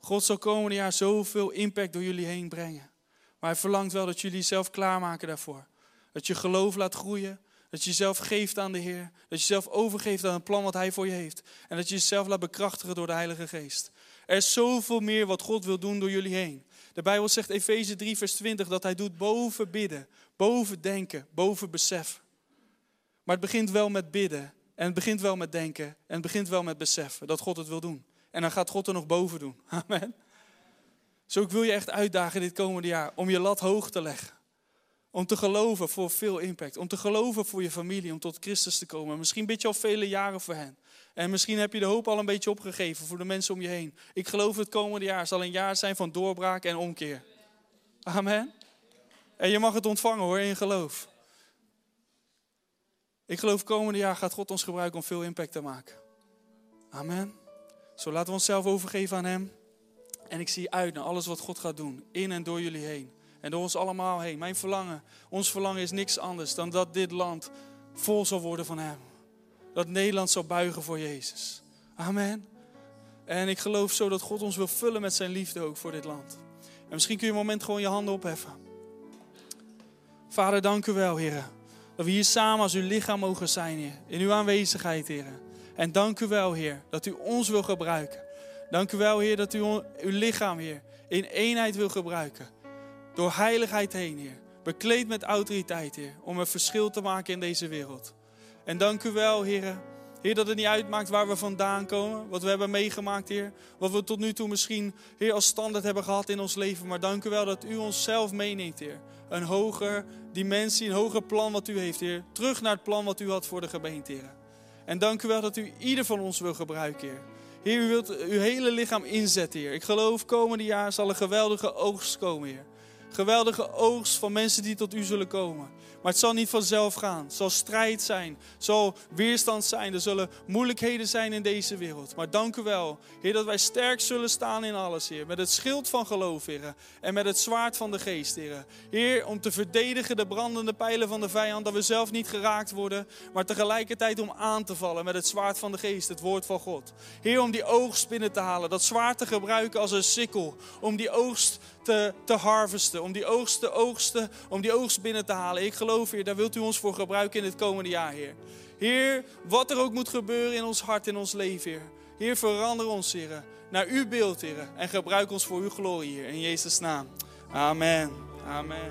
God zal komende jaar zoveel impact door jullie heen brengen. Maar hij verlangt wel dat jullie zelf klaarmaken daarvoor. Dat je geloof laat groeien. Dat je jezelf geeft aan de Heer. Dat je jezelf overgeeft aan het plan wat Hij voor je heeft. En dat je jezelf laat bekrachtigen door de Heilige Geest. Er is zoveel meer wat God wil doen door jullie heen. De Bijbel zegt Efeze 3, vers 20 dat hij doet boven bidden, boven denken, boven beseffen. Maar het begint wel met bidden en het begint wel met denken en het begint wel met beseffen dat God het wil doen. En dan gaat God er nog boven doen. [LAUGHS] Amen. Zo ik wil je echt uitdagen dit komende jaar om je lat hoog te leggen. Om te geloven voor veel impact. Om te geloven voor je familie, om tot Christus te komen. Misschien bid je al vele jaren voor hen. En misschien heb je de hoop al een beetje opgegeven voor de mensen om je heen. Ik geloof het komende jaar zal een jaar zijn van doorbraak en omkeer. Amen. En je mag het ontvangen hoor, in geloof. Ik geloof komende jaar gaat God ons gebruiken om veel impact te maken. Amen. Zo laten we onszelf overgeven aan Hem. En ik zie uit naar alles wat God gaat doen. In en door jullie heen. En door ons allemaal heen. Mijn verlangen, ons verlangen is niks anders dan dat dit land vol zal worden van Hem. Dat Nederland zal buigen voor Jezus. Amen. En ik geloof zo dat God ons wil vullen met zijn liefde ook voor dit land. En misschien kun je een moment gewoon je handen opheffen. Vader, dank u wel, heren. Dat we hier samen als uw lichaam mogen zijn, Heer. In uw aanwezigheid, heren. En dank u wel, Heer, dat u ons wil gebruiken. Dank u wel, Heer, dat u uw lichaam, Heer, in eenheid wil gebruiken. Door heiligheid heen, Heer. Bekleed met autoriteit, Heer. Om een verschil te maken in deze wereld. En dank u wel, Heer. Heer, dat het niet uitmaakt waar we vandaan komen. Wat we hebben meegemaakt, Heer. Wat we tot nu toe misschien, Heer, als standaard hebben gehad in ons leven. Maar dank u wel dat u ons zelf meeneemt, Heer. Een hoger dimensie, een hoger plan wat u heeft, Heer. Terug naar het plan wat u had voor de gemeente, Heer. En dank u wel dat u ieder van ons wil gebruiken, Heer. Heer, u wilt uw hele lichaam inzetten, Heer. Ik geloof komende jaar zal een geweldige oogst komen, Heer. Geweldige oogst van mensen die tot u zullen komen. Maar het zal niet vanzelf gaan. Het zal strijd zijn. Het zal weerstand zijn. Er zullen moeilijkheden zijn in deze wereld. Maar dank u wel, Heer, dat wij sterk zullen staan in alles, Heer. Met het schild van geloof, Heer. En met het zwaard van de geest, Heer. Heer, om te verdedigen de brandende pijlen van de vijand. Dat we zelf niet geraakt worden. Maar tegelijkertijd om aan te vallen met het zwaard van de geest, het woord van God. Heer, om die oogst binnen te halen. Dat zwaard te gebruiken als een sikkel. Om die oogst te, te harvesten. Om die oogst te oogsten. Om die oogst binnen te halen. Ik geloof Heer. Daar wilt u ons voor gebruiken in het komende jaar, Heer. Heer, wat er ook moet gebeuren in ons hart, in ons leven, Heer. Heer, verander ons, Heer, naar uw beeld, Heer. En gebruik ons voor uw glorie, Heer. In Jezus' naam. Amen. Amen.